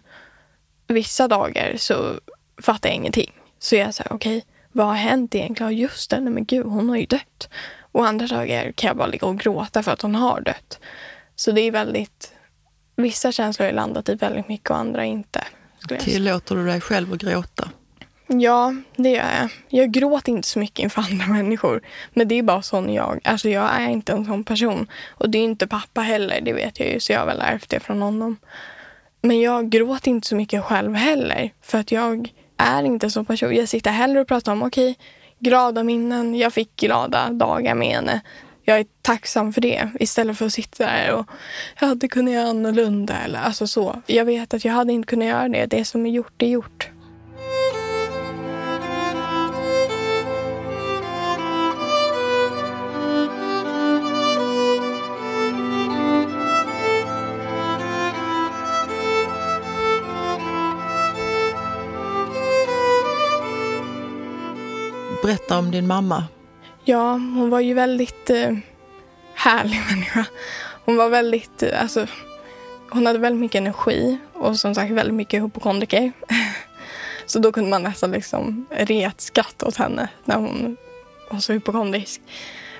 vissa dagar så fattar jag ingenting. Så jag säger okej, okay, vad har hänt egentligen? Just det, nej men gud, hon har ju dött. Och andra dagar kan jag bara ligga och gråta för att hon har dött. Så det är väldigt, vissa känslor har landat i väldigt mycket och andra inte. Tillåter du dig själv att gråta? Ja, det gör jag. Jag gråter inte så mycket inför andra människor. Men det är bara sån jag Alltså jag är inte en sån person. Och det är inte pappa heller, det vet jag ju. Så jag har väl ärvt det från honom. Men jag gråter inte så mycket själv heller. För att jag är inte så person. Jag sitter hellre och pratar om okej, okay, glada minnen. Jag fick glada dagar med henne. Jag är tacksam för det istället för att sitta där och jag hade kunnat göra annorlunda. Eller, alltså så. Jag vet att jag hade inte kunnat göra det. Det som är gjort är gjort. Berätta om din mamma. Ja, hon var ju väldigt eh, härlig människa. Hon var väldigt, eh, alltså, hon hade väldigt mycket energi och som sagt väldigt mycket hypokondriker. så då kunde man nästan liksom retskratta åt henne när hon var så hypokondrisk.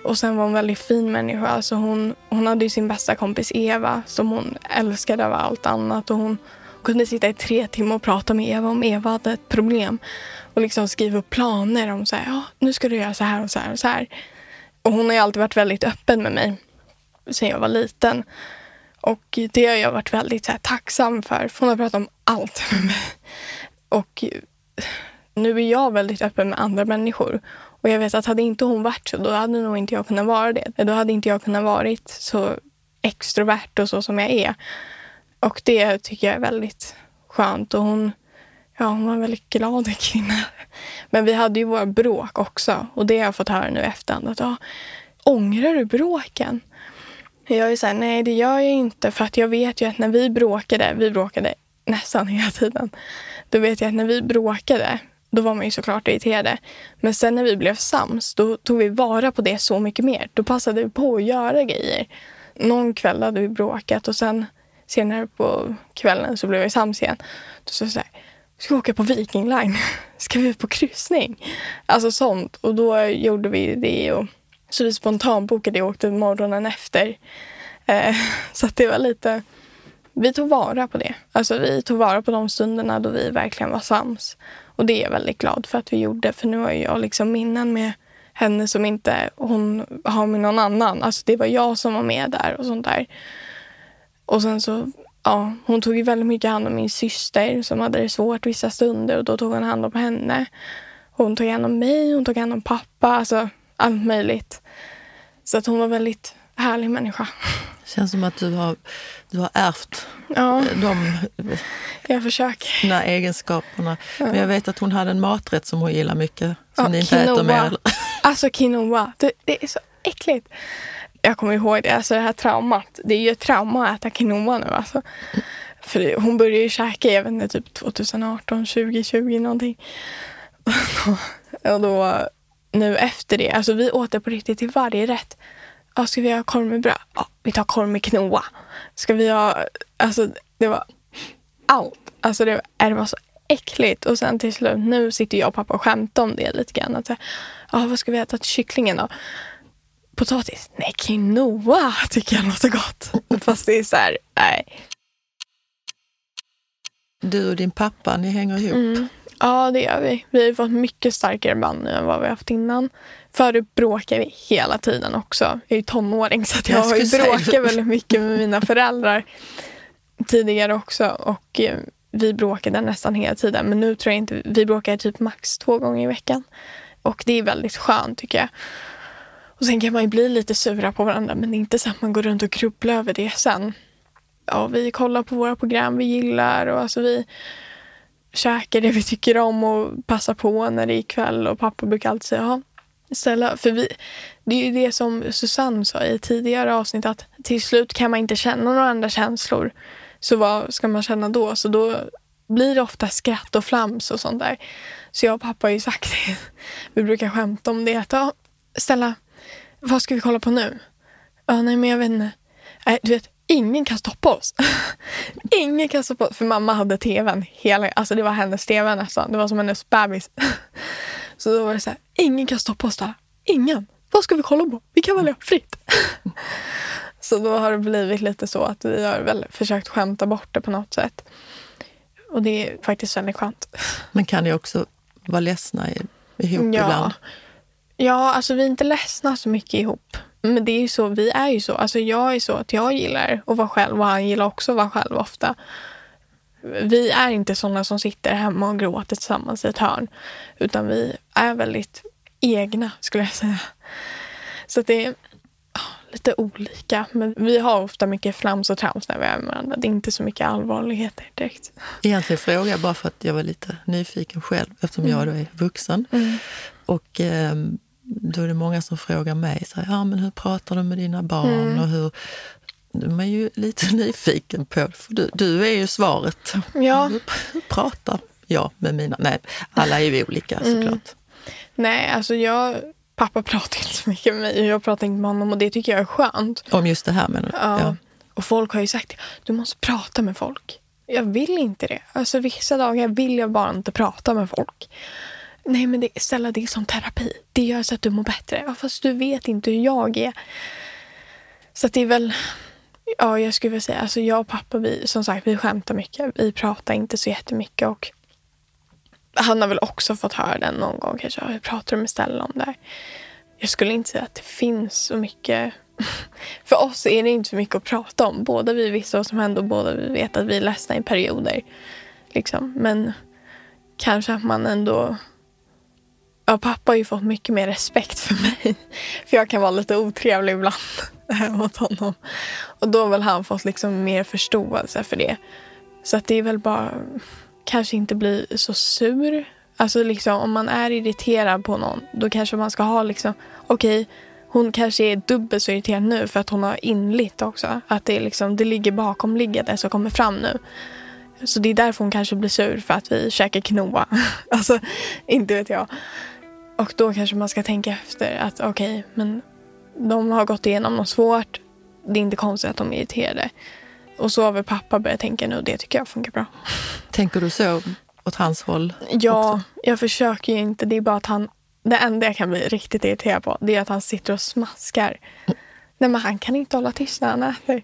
Och sen var hon en väldigt fin människa. Alltså hon, hon hade ju sin bästa kompis Eva som hon älskade över allt annat. Och hon kunde sitta i tre timmar och prata med Eva om Eva hade ett problem och liksom skriva upp planer om så här, ja, nu ska du göra så här och så här och så här. Och hon har ju alltid varit väldigt öppen med mig sen jag var liten. Och det har jag varit väldigt så här, tacksam för, för hon har pratat om allt med mig. Och nu är jag väldigt öppen med andra människor. Och jag vet att hade inte hon varit så, då hade nog inte jag kunnat vara det. Då hade inte jag kunnat varit så extrovert och så som jag är. Och det tycker jag är väldigt skönt. Och hon, Ja, hon var en väldigt glad kvinna. Men vi hade ju våra bråk också. Och det har jag fått höra nu efterhand. Att, ångrar du bråken? Jag är så här, nej det gör jag inte. För att jag vet ju att när vi bråkade, vi bråkade nästan hela tiden. Då vet jag att när vi bråkade, då var man ju såklart irriterade. Men sen när vi blev sams, då tog vi vara på det så mycket mer. Då passade vi på att göra grejer. Någon kväll hade vi bråkat och sen senare på kvällen så blev vi sams igen. Då sa jag så här, ska vi åka på Viking Line? Ska vi ut på kryssning? Alltså sånt. Och då gjorde vi det. Och, så vi spontanbokade och åkte morgonen efter. Eh, så att det var lite... Vi tog vara på det. Alltså vi tog vara på de stunderna då vi verkligen var sams. Och det är jag väldigt glad för att vi gjorde. För nu har jag liksom minnen med henne som inte hon har med någon annan. Alltså det var jag som var med där och sånt där. Och sen så ja, hon tog ju väldigt mycket hand om min syster som hade det svårt vissa stunder och då tog hon hand om henne. Hon tog hand om mig, hon tog hand om pappa, alltså allt möjligt. Så att hon var väldigt härlig människa. Det känns som att du har, du har ärvt ja, de jag försöker. Dina egenskaperna. Ja. Men jag vet att hon hade en maträtt som hon gillar mycket. Som ja, ni inte quinoa. äter mer. Alltså quinoa, det, det är så äckligt jag kommer ihåg det, alltså det här traumat. Det är ju ett trauma att äta quinoa nu alltså. För hon började ju käka, jag vet inte, typ 2018, 2020 någonting. och då, nu efter det, alltså vi åt det på riktigt till varje rätt. Ja, ska vi ha korv med bröd? Ja, vi tar korv med quinoa. Ska vi ha, alltså det var allt. Alltså det, det var så äckligt. Och sen till slut, nu sitter jag och pappa och skämtar om det lite grann. Att, ja, vad ska vi äta till kycklingen då? Potatis? Nej, quinoa tycker jag låter gott. Fast det är så här, nej. Du och din pappa, ni hänger ihop? Mm. Ja, det gör vi. Vi har fått mycket starkare band nu än vad vi haft innan. Förut bråkade vi hela tiden också. Jag är ju tonåring så jag, jag har ju bråkat väldigt mycket med mina föräldrar tidigare också. Och eh, vi bråkade nästan hela tiden. Men nu tror jag inte, vi bråkar typ max två gånger i veckan. Och det är väldigt skönt tycker jag. Och sen kan man ju bli lite sura på varandra men det är inte så att man går runt och grubblar över det sen. Ja, vi kollar på våra program vi gillar och alltså vi käkar det vi tycker om och passar på när det är kväll och pappa brukar alltid säga ja, ställa, för vi, det är ju det som Susanne sa i tidigare avsnitt att till slut kan man inte känna några andra känslor. Så vad ska man känna då? Så då blir det ofta skratt och flams och sånt där. Så jag och pappa har ju sagt det. Vi brukar skämta om det. Att, ja, Stella, vad ska vi kolla på nu? Ja, nej, men jag vet inte. Nej, du vet, ingen kan stoppa oss. ingen kan stoppa oss. För mamma hade tvn. Hela, alltså det var hennes tv nästan. Det var som hennes bebis. Så då var det så här, ingen kan stoppa oss där. Ingen. Vad ska vi kolla på? Vi kan välja fritt. så då har det blivit lite så att vi har väl försökt skämta bort det på något sätt. Och det är faktiskt väldigt skönt. Men kan ni också vara ledsna ihop ja. ibland? Ja, alltså vi är inte ledsna så mycket ihop. Men det är ju så, vi är ju så. Alltså jag är så att jag gillar att vara själv och han gillar också att vara själv ofta. Vi är inte sådana som sitter hemma och gråter tillsammans i ett hörn. Utan vi är väldigt egna skulle jag säga. Så det är lite olika. Men vi har ofta mycket flams och trams när vi är med varandra. Det är inte så mycket allvarligheter direkt. Egentligen frågar jag bara för att jag var lite nyfiken själv eftersom mm. jag då är vuxen. Mm. Och eh, då är det många som frågar mig, så här, ja, men hur pratar du med dina barn? Mm. och hur... De är ju lite nyfiken på, för du, du är ju svaret. Ja. Hur, hur pratar jag med mina... Nej, alla är ju olika Mm. såklart. Nej, alltså jag... Pappa pratar inte så mycket med mig och jag pratar inte med honom och det tycker jag är skönt. Om just det här menar du? Ja. Och folk har ju sagt du måste prata med folk. Jag vill inte det. Alltså vissa dagar vill jag bara inte prata med folk. Nej men det, Stella, det är som terapi. Det gör så att du mår bättre. Ja, fast du vet inte hur jag är. Så att det är väl... Ja, jag skulle vilja säga, alltså jag och pappa, vi, som sagt, vi skämtar mycket. Vi pratar inte så jättemycket och han har väl också fått höra den någon gång kanske. Hur pratar du med Stella om det här? Jag skulle inte säga att det finns så mycket. För oss är det inte så mycket att prata om. Båda vi visste vad som hände och båda vi vet att vi är ledsna i perioder. Liksom. Men kanske att man ändå... Ja, pappa har ju fått mycket mer respekt för mig. För jag kan vara lite otrevlig ibland eh, mot honom. Och då har väl han fått liksom mer förståelse för det. Så att det är väl bara kanske inte bli så sur. Alltså liksom om man är irriterad på någon då kanske man ska ha liksom okej okay, hon kanske är dubbelt så irriterad nu för att hon har inlitt också. Att det, är liksom, det ligger bakomliggande som kommer fram nu. Så det är därför hon kanske blir sur för att vi käkar quinoa. alltså inte vet jag. Och då kanske man ska tänka efter att okej okay, men de har gått igenom något svårt. Det är inte konstigt att de är irriterade. Och så har väl pappa börjat tänka nu och det tycker jag funkar bra. Tänker du så åt hans håll? Ja, också? jag försöker ju inte. Det är bara att han... Det enda jag kan bli riktigt irriterad på det är att han sitter och smaskar. Nej men han kan inte hålla tyst när han äter.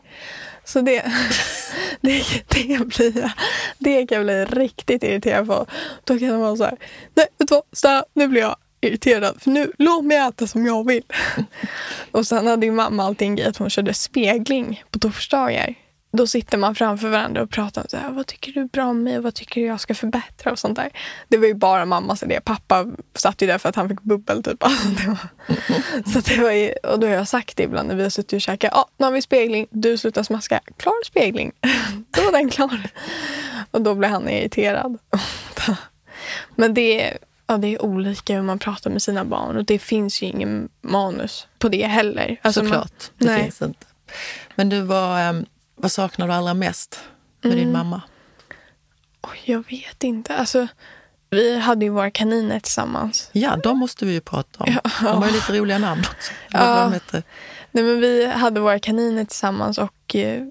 Så det, det, det, blir, det kan jag bli riktigt irriterad på. Då kan det vara så här, nej vet du vad, nu blir jag irriterad för nu, låt mig äta som jag vill. Och sen hade ju mamma alltid en grej att hon körde spegling på torsdagar. Då sitter man framför varandra och pratar om så här, vad tycker du är bra om mig och vad tycker du jag ska förbättra och sånt där. Det var ju bara mammas idé. Pappa satt ju där för att han fick bubbel typ. det var, så det var ju, och då har jag sagt det ibland när vi har suttit och käkat. Ja, nu har vi spegling. Du slutar smaska. Klar spegling. då var den klar. Och då blev han irriterad. Men det ja, det är olika hur man pratar med sina barn och det finns ju ingen manus på det heller. Alltså Såklart, man, det nej. finns inte. Men du, vad, um, vad saknar du allra mest med mm. din mamma? Oh, jag vet inte. Alltså, vi hade ju våra kaniner tillsammans. Ja, de måste vi ju prata om. Ja. De har ju lite roliga namn också. Ja. Nej, men vi hade våra kaniner tillsammans och eh,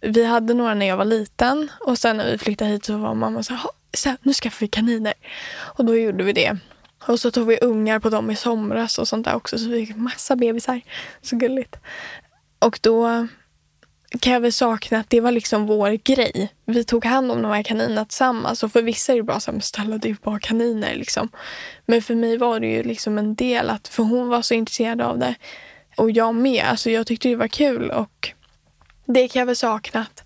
vi hade några när jag var liten. Och sen när vi flyttade hit så var mamma så här, så här nu skaffar vi kaniner. Och då gjorde vi det. Och så tog vi ungar på dem i somras och sånt där också. Så vi fick massa bebisar. Så gulligt. Och då kan jag väl sakna att det var liksom vår grej. Vi tog hand om de här kaninerna tillsammans. Och för vissa är det bara så här, ställa det är bara kaniner liksom. Men för mig var det ju liksom en del att, för hon var så intresserad av det. Och jag med. Alltså jag tyckte det var kul och det kan jag väl sakna. Att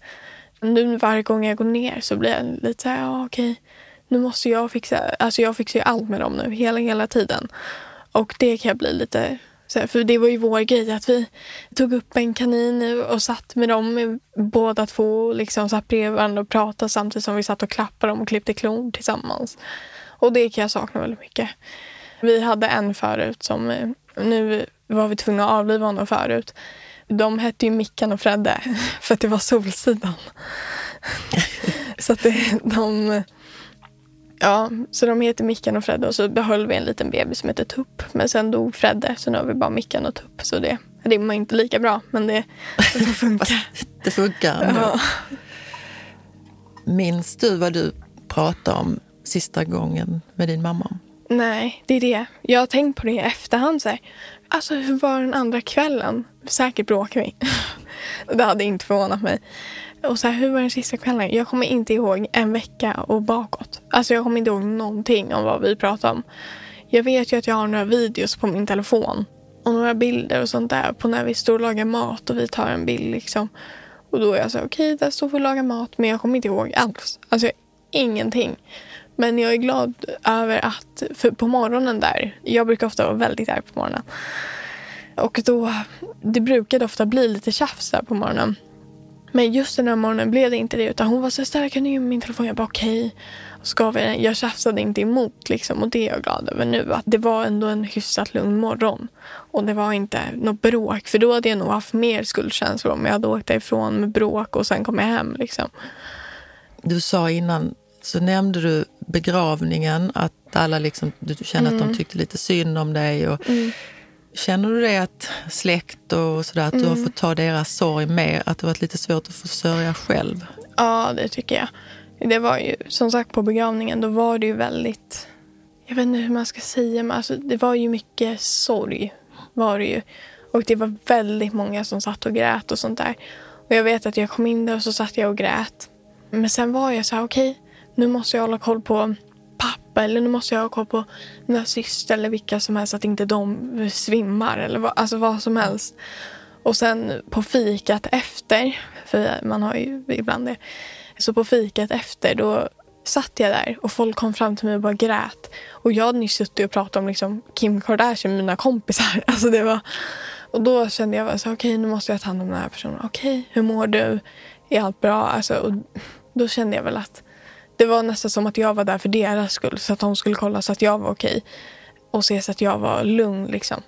nu varje gång jag går ner så blir jag lite så här, ja okej. Nu måste jag fixa, alltså jag fixar ju allt med dem nu hela, hela tiden. Och det kan jag bli lite så, för det var ju vår grej att vi tog upp en kanin och satt med dem eh, båda två liksom satt bredvid varandra och pratade samtidigt som vi satt och klappade dem och klippte klon tillsammans. Och det kan jag sakna väldigt mycket. Vi hade en förut som, eh, nu var vi tvungna att avliva honom förut. De hette ju Mickan och Fredde för att det var Solsidan. så att det, de Ja, så de heter Mickan och Fredde och så behöll vi en liten bebis som heter Tupp. Men sen dog Fredde så nu har vi bara Mickan och Tupp. Så det rimmar inte lika bra men det, det får funka. det funkar ja. Minns du vad du pratade om sista gången med din mamma? Nej, det är det. Jag har tänkt på det i efterhand. Så här. Alltså hur var den andra kvällen? Säkert bråkade vi. det hade inte förvånat mig. Och så här, hur var den sista kvällen? Jag kommer inte ihåg en vecka och bakåt. Alltså jag kommer inte ihåg någonting om vad vi pratade om. Jag vet ju att jag har några videos på min telefon. Och några bilder och sånt där på när vi står och lagar mat och vi tar en bild liksom. Och då är jag så okej, okay, där står vi och lagar mat. Men jag kommer inte ihåg alls. Alltså ingenting. Men jag är glad över att, för på morgonen där, jag brukar ofta vara väldigt arg på morgonen. Och då, det brukade ofta bli lite tjafs där på morgonen. Men just den här morgonen blev det inte det. Utan hon var så här, kan du ge mig min telefon? Jag bara okej. Okay. Jag tjafsade inte emot liksom. Och det är jag glad över nu. Att det var ändå en hyfsat lugn morgon. Och det var inte något bråk. För då hade jag nog haft mer skuldkänslor om jag hade åkt därifrån med bråk och sen kom jag hem. Liksom. Du sa innan, så nämnde du begravningen. Att alla liksom, du kände mm. att de mm. tyckte lite synd om dig. Och, mm. Känner du det att släkt och sådär, att mm. du har mm. fått ta deras sorg med? Att det varit lite svårt att försörja själv? Ja, det tycker jag. Det var ju, som sagt på begravningen, då var det ju väldigt... Jag vet inte hur man ska säga, men alltså, det var ju mycket sorg. Var det ju. Och det var väldigt många som satt och grät och sånt där. Och jag vet att jag kom in där och så satt jag och grät. Men sen var jag så här, okej, okay, nu måste jag hålla koll på pappa eller nu måste jag ha koll på mina syster eller vilka som helst så att inte de svimmar eller vad, alltså vad som helst. Och sen på fikat efter, för man har ju ibland det. Så på fikat efter då satt jag där och folk kom fram till mig och bara grät. Och jag hade nyss suttit och pratat om liksom Kim Kardashian med mina kompisar. Alltså det var... Och då kände jag okej okay, nu måste jag ta hand om den här personen. Okej, okay, hur mår du? Är allt bra? Alltså, och då kände jag väl att det var nästan som att jag var där för deras skull. Så att de skulle kolla så att jag var okej. Och se så att jag var lugn liksom.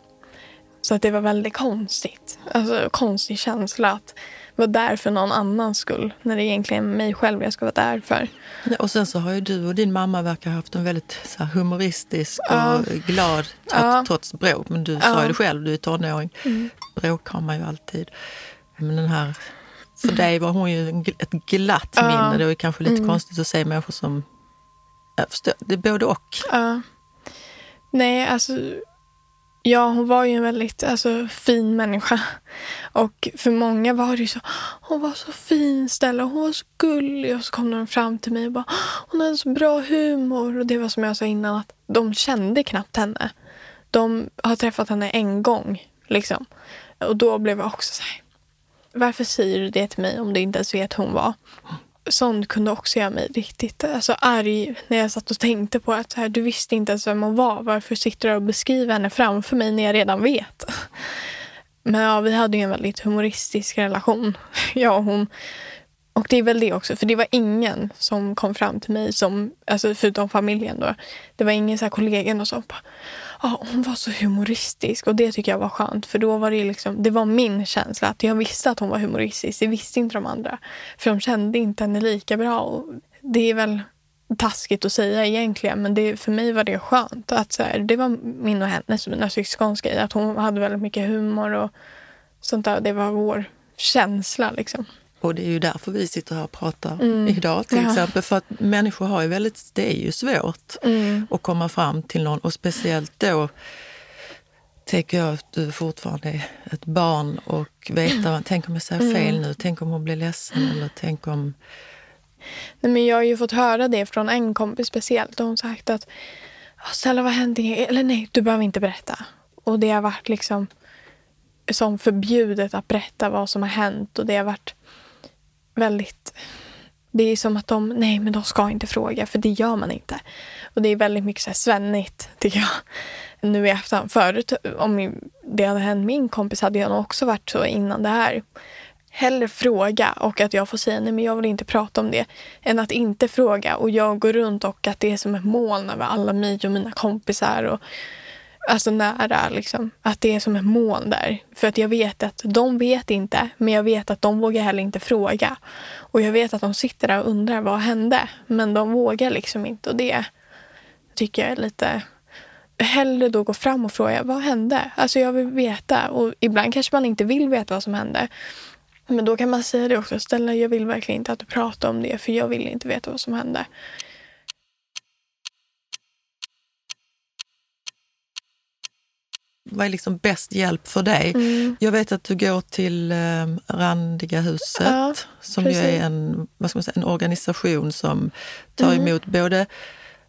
Så att det var väldigt konstigt. Alltså konstig känsla att vara där för någon annans skull. När det egentligen är mig själv jag ska vara där för. Ja, och sen så har ju du och din mamma verkar ha haft en väldigt så här, humoristisk och glad trots, ja. trots bråk. Men du ja. sa ju det själv, du är tonåring. Mm. Bråk har man ju alltid. Men den här för dig var hon ju ett glatt ja. minne. Det är kanske lite mm. konstigt att se människor som... Förstår, det är både och. Ja. Nej, alltså... Ja, hon var ju en väldigt alltså, fin människa. Och för många var det ju så, hon var så fin Stella, hon var så gullig. Och så kom de fram till mig och bara, hon hade så bra humor. Och det var som jag sa innan, att de kände knappt henne. De har träffat henne en gång, liksom. Och då blev jag också så här, varför säger du det till mig om du inte ens vet hon var? Sånt kunde också göra mig riktigt alltså, arg när jag satt och tänkte på att så här, du visste inte ens vem hon var. Varför sitter du och beskriver henne framför mig när jag redan vet? Men ja, vi hade ju en väldigt humoristisk relation, jag och hon. Och det är väl det också, för det var ingen som kom fram till mig, som, alltså förutom familjen då. Det var ingen så här kollegor och så ja, hon var så humoristisk och det tycker jag var skönt. För då var det liksom, det var min känsla att jag visste att hon var humoristisk. Det visste inte de andra. För de kände inte henne lika bra. Och det är väl taskigt att säga egentligen men det, för mig var det skönt. Att så här, det var min och hennes, mina syskons grej. Att hon hade väldigt mycket humor och sånt där. Det var vår känsla liksom. Och det är ju därför vi sitter här och pratar mm. idag till ja. exempel. För att människor har ju väldigt, det är ju svårt mm. att komma fram till någon och speciellt då tänker jag att du fortfarande är ett barn och veta, mm. tänk om jag säger fel mm. nu, tänk om hon blir ledsen eller tänk om... Nej, men jag har ju fått höra det från en kompis speciellt och hon sagt att Stella vad hände? Eller nej, du behöver inte berätta. Och det har varit liksom som förbjudet att berätta vad som har hänt och det har varit väldigt... Det är som att de, nej men de ska inte fråga för det gör man inte. Och det är väldigt mycket så här svennigt tycker jag. Nu i efterhand. Förut om det hade hänt min kompis hade jag nog också varit så innan det här. Hellre fråga och att jag får säga nej men jag vill inte prata om det. Än att inte fråga och jag går runt och att det är som ett moln över alla mig och mina kompisar. Och alltså nära. Liksom. Att det är som ett moln där. För att jag vet att de vet inte, men jag vet att de vågar heller inte fråga. Och jag vet att de sitter där och undrar vad hände. Men de vågar liksom inte och det tycker jag är lite... Hellre då gå fram och fråga vad hände? Alltså jag vill veta. Och ibland kanske man inte vill veta vad som hände. Men då kan man säga det också. Stella, jag vill verkligen inte att du pratar om det för jag vill inte veta vad som hände. Vad är liksom bäst hjälp för dig? Mm. Jag vet att du går till eh, Randiga huset Ja, som ju är en, vad ska man säga, en organisation som tar Mm. emot både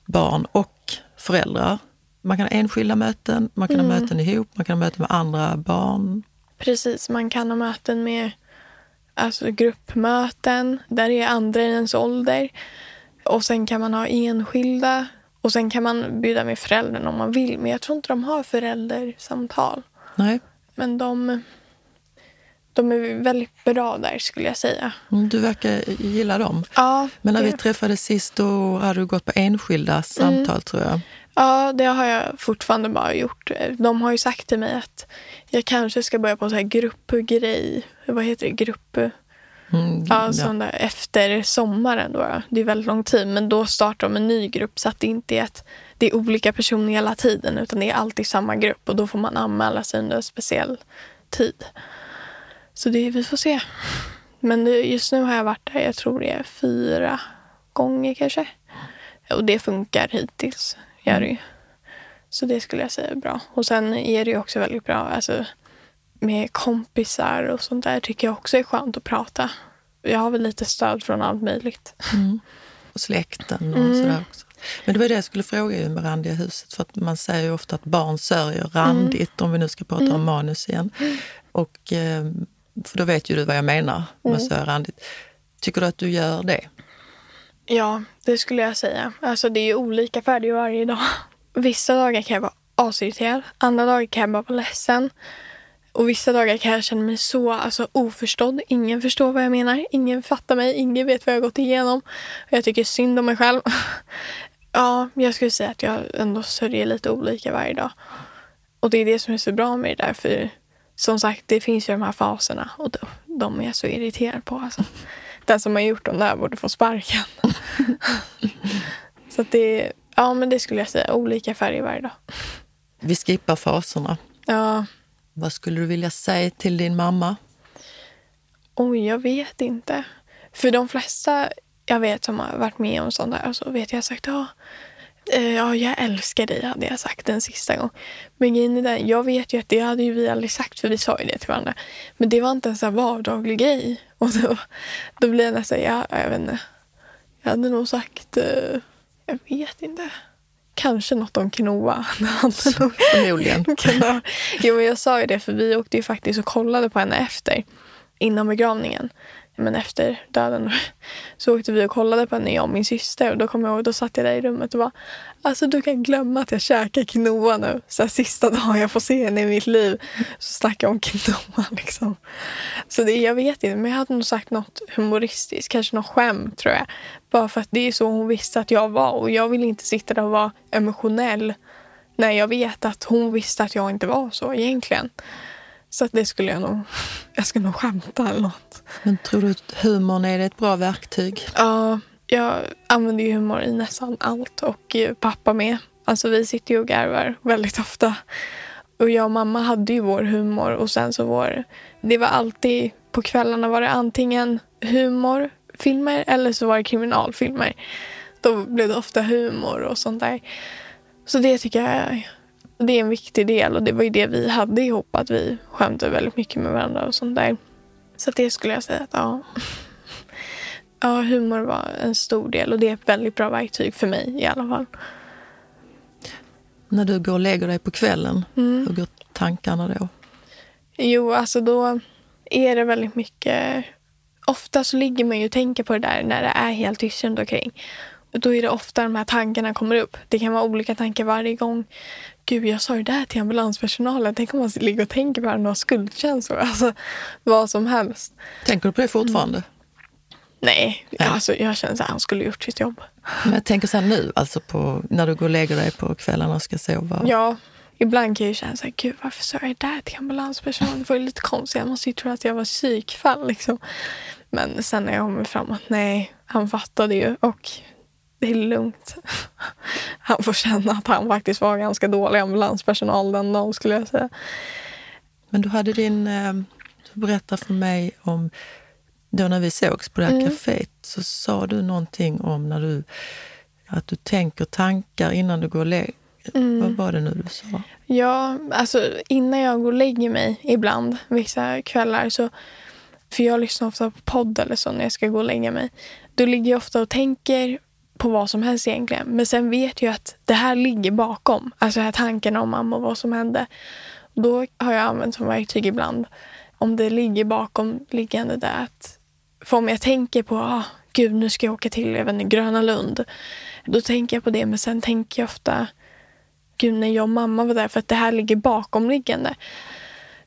barn och föräldrar. Man kan ha enskilda möten, man kan Mm. ha möten ihop, man kan ha möten med andra barn. Precis, man kan ha möten med alltså gruppmöten där det är andra i ens ålder. Och sen kan man ha enskilda. Och sen kan man bjuda med föräldrarna om man vill. Men jag tror inte de har föräldrasamtal. Nej, Men de, de är väldigt bra där skulle jag säga. mm, du verkar gilla dem. Ja, Men när det, vi träffades sist då hade du gått på enskilda samtal tror jag. ja, det har jag fortfarande bara gjort. De har ju sagt till mig att jag kanske ska börja på så här gruppgrej. Vad heter det? Grupp... Mm, Ja, sån där efter sommaren då. Det är väldigt lång tid. Men då startar de en ny grupp så att det inte är att det är olika personer hela tiden utan det är alltid samma grupp och då får man anmäla sig under en speciell tid. Så det, vi får se. Men just nu har jag varit där, jag tror det är fyra gånger kanske. Och det funkar hittills, gör det ju. Så det skulle jag säga är bra. Och sen är det ju också väldigt bra alltså, med kompisar och sånt där tycker jag också är skönt att prata. Jag har väl lite stöd från allt möjligt. och släkten och Mm. sådär också. Men det var det jag skulle fråga ju med randiga huset. För att man säger ju ofta att barn sörjer randigt, om vi nu ska prata Mm. om manus igen. Och, eh, för då vet ju du vad jag menar med Mm. randigt. Tycker du att du gör det? Ja, det skulle jag säga. Alltså det är ju olika färger varje dag. Vissa dagar kan jag vara asirriterad. Andra dagar kan jag bara vara ledsen. Och vissa dagar kan jag känna mig så alltså, oförstådd. Ingen förstår vad jag menar. Ingen fattar mig. Ingen vet vad jag har gått igenom. Och jag tycker synd om mig själv. ja, jag skulle säga att jag ändå sörjer lite olika varje dag. Och det är det som är så bra med det där. För som sagt, det finns ju de här faserna. Och de, de är jag så irriterad på. Alltså. Den som har gjort dem där borde få sparken. så att det, ja men det skulle jag säga, olika färger varje dag. Vi skippar faserna. Ja, vad skulle du vilja säga till din mamma? oj jag vet inte. För de flesta jag vet som har varit med om sånt där, så alltså, vet jag sagt ja, eh, ja jag älskar dig hade jag sagt den sista gången. Men grejen är den, jag vet ju att det hade ju vi aldrig sagt för vi sa ju det till varandra. Men det var inte en sån här vardaglig grej. Och då, då blir jag nästan, ja, jag vet inte. Jag hade nog sagt, eh, jag vet inte. Kanske något om quinoa. Förmodligen. jo, men jag sa ju det, för vi åkte ju faktiskt och kollade på henne efter. Innan begravningen. Men efter döden så åkte vi och kollade på henne, jag och min syster. Och då kom jag ihåg, då satt jag där i rummet och bara Alltså du kan glömma att jag käkar quinoa nu. Så här, sista dagen jag får se henne i mitt liv så snackar jag om quinoa liksom. Så det, jag vet inte, men jag hade nog sagt något humoristiskt. Kanske något skämt tror jag. Bara för att det är så hon visste att jag var. Och jag vill inte sitta där och vara emotionell när jag vet att hon visste att jag inte var så egentligen. Så att det skulle jag nog... Jag skulle nog skämta eller något. Men tror du att humorn är ett bra verktyg? Ja, jag använder ju humor i nästan allt och eh, pappa med. Alltså vi sitter ju och garvar väldigt ofta. Och jag och mamma hade ju vår humor och sen så vår... Det var alltid... På kvällarna var det antingen humorfilmer eller så var det kriminalfilmer. Då blev det ofta humor och sånt där. Så det tycker jag det är en viktig del och det var ju det vi hade ihop att vi skämtade väldigt mycket med varandra och sånt där. Så det skulle jag säga att ja. Ja, humor var en stor del och det är ett väldigt bra verktyg för mig i alla fall. När du går och lägger dig på kvällen, Mm. hur går tankarna då? Jo, alltså då är det väldigt mycket... Ofta så ligger man ju och tänker på det där när det är helt tyst runt omkring. Och Då är det ofta de här tankarna kommer upp. Det kan vara olika tankar varje gång. Gud, jag sa ju det här till ambulanspersonalen. Tänk om man ligger och tänker på det här och har skuldkänslor. Alltså, vad som helst. Tänker du på det fortfarande? Nej, Ja. alltså, jag känner att han skulle gjort sitt jobb. Men jag tänker så här nu, alltså på, när du går och lägger dig på kvällarna och ska sova. Ja, ibland kan jag känna så här, gud varför sa jag det där till ambulanspersonalen? Det var ju lite konstigt, jag måste ju tro att jag var psykfall liksom. Men sen när jag kommer fram att nej, han fattade ju och det är lugnt. Han får känna att han faktiskt var ganska dålig ambulanspersonal den dagen skulle jag säga. Men du hade din, eh, du berättade för mig om, då när vi sågs på det här Mm. kaféet, så sa du någonting om när du, att du tänker tankar innan du går och lä- Mm. Vad var det nu du sa? Ja, alltså innan jag går och lägger mig ibland, vissa kvällar, så för jag lyssnar ofta på podd eller så när jag ska gå och lägga mig. Då ligger jag ofta och tänker på vad som helst egentligen. Men sen vet jag att det här ligger bakom. Alltså här tanken om mamma och vad som hände. Då har jag använt som verktyg ibland. Om det ligger bakom liggande där att... För om jag tänker på, ah, gud nu ska jag åka till jag vet Gröna Lund. Då tänker jag på det men sen tänker jag ofta, gud när jag och mamma var där för att det här ligger bakomliggande.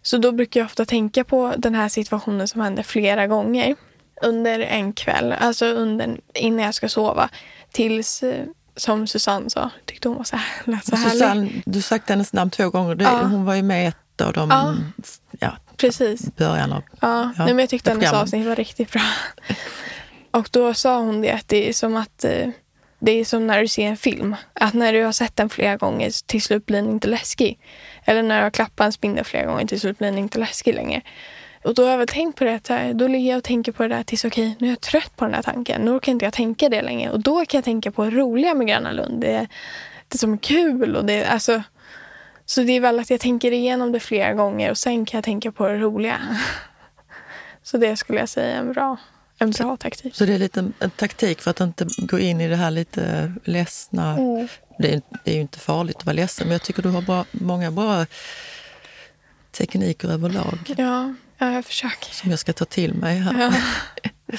Så då brukar jag ofta tänka på den här situationen som hände flera gånger under en kväll, alltså under, innan jag ska sova. Tills, eh, som Susanne sa, tyckte hon var så, här, så härlig. Susanne, du har sagt hennes namn två gånger. Det, ja. Hon var ju med ett av de ja. Ja, Precis. början av ja, ja, Nej, men Jag tyckte hennes avsnitt var riktigt bra. Och då sa hon det att det är som att eh, det är som när du ser en film. Att när du har sett den flera gånger till slut blir den inte läskig. Eller när du har klappat en spindel flera gånger till slut blir den inte läskig längre. Och då har jag väl tänkt på det. Här, då ligger jag och tänker på det där tills okej, nu är jag trött på den här tanken. Nu orkar inte jag tänka det längre. Och då kan jag tänka på det roliga med Gröna Lund. Det, det som är kul. Och det, alltså, så det är väl att jag tänker igenom det flera gånger och sen kan jag tänka på det roliga. Så det skulle jag säga är en bra, en bra taktik. Så det är lite en taktik för att inte gå in i det här lite ledsna. Mm. Det, är, det är ju inte farligt att vara ledsen men jag tycker du har bra, många bra tekniker överlag. Ja, ja, jag försöker. Som jag ska ta till mig här. Ja.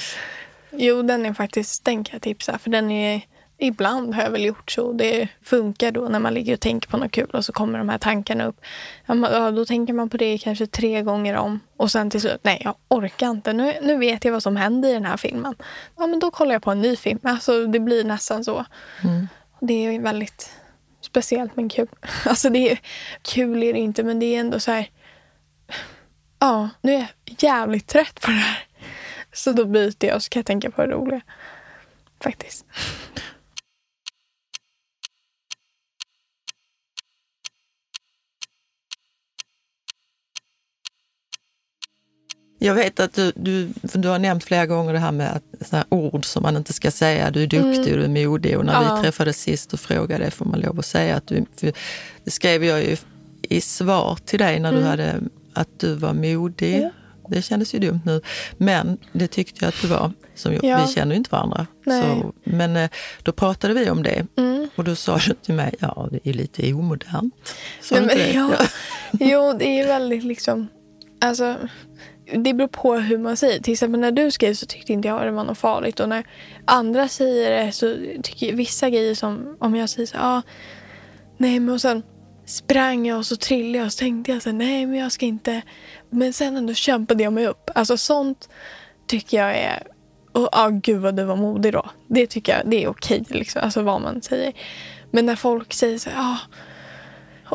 Jo, den är faktiskt, den kan jag tipsa för den är Ibland har jag väl gjort så. Det funkar då när man ligger och tänker på något kul och så kommer de här tankarna upp. Ja, då tänker man på det kanske tre gånger om och sen till slut, nej jag orkar inte. Nu, nu vet jag vad som händer i den här filmen. Ja, men då kollar jag på en ny film. Alltså det blir nästan så. Mm. Det är väldigt speciellt men kul. Alltså det är kul är det inte men det är ändå så här. Ja, nu är jag jävligt trött på det här. Så då byter jag och så kan jag tänka på det roliga. Faktiskt. Jag vet att du, du, du har nämnt flera gånger det här med att, såna ord som man inte ska säga. Du är duktig mm. och du är modig. Och när ja. vi träffades sist och frågade får man lov att säga att du... det skrev jag ju i svar till dig när mm. du hade att du var modig. Mm. Det kändes ju dumt nu. Men det tyckte jag att du var. Som ja. Vi känner ju inte varandra. Så, men eh, då pratade vi om det. Mm. Och då sa du till mig, ja det är lite omodernt. Nej, men, ja. ja. jo, det är väldigt liksom... Alltså, det beror på hur man säger. Till exempel när du skrev så tyckte inte jag det var något farligt. Och när andra säger det så tycker vissa grejer som om jag säger så ja, ah, nej men och sen sprang jag och så trillade jag och så tänkte jag så här, nej men jag ska inte. Men sen ändå kämpade jag mig upp. Alltså sånt tycker jag är, ja oh, oh, gud vad du var modig då. Det tycker jag det är okej liksom, alltså vad man säger. Men när folk säger så ja. Ah,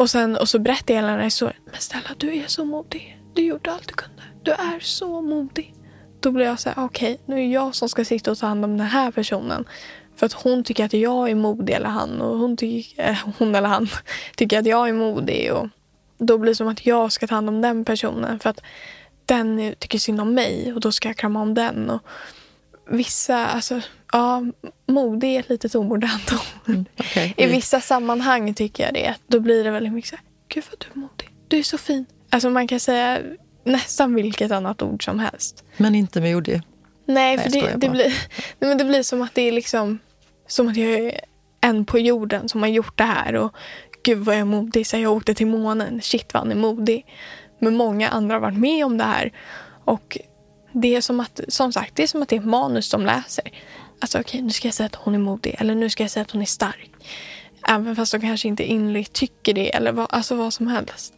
och sen och så berättar jag hela den här historien. Men snälla du är så modig. Du gjorde allt du kunde. Du är så modig. Då blir jag så här, okej, okay, nu är det jag som ska sitta och ta hand om den här personen. För att hon tycker att jag är modig eller han och hon, tycker, äh, hon eller han tycker att jag är modig. Och då blir det som att jag ska ta hand om den personen för att den tycker synd om mig och då ska jag krama om den. Och vissa, alltså, ja, modig är ett litet omodernt ord. Mm, okay. I vissa sammanhang tycker jag det. Då blir det väldigt mycket så här, gud vad du är modig. Du är så fin. Alltså man kan säga nästan vilket annat ord som helst. Men inte modig? Nej, för Nej, det, det, blir, men det blir som att det är liksom som att jag är en på jorden som har gjort det här. Och gud vad jag är modig. Så jag åkte till månen. Shit vad han är modig. Men många andra har varit med om det här. Och det är som att, som sagt, det är som att det är manus de läser. Alltså okej, okay, nu ska jag säga att hon är modig. Eller nu ska jag säga att hon är stark. Även fast de kanske inte innerligt tycker det. Eller vad, alltså vad som helst.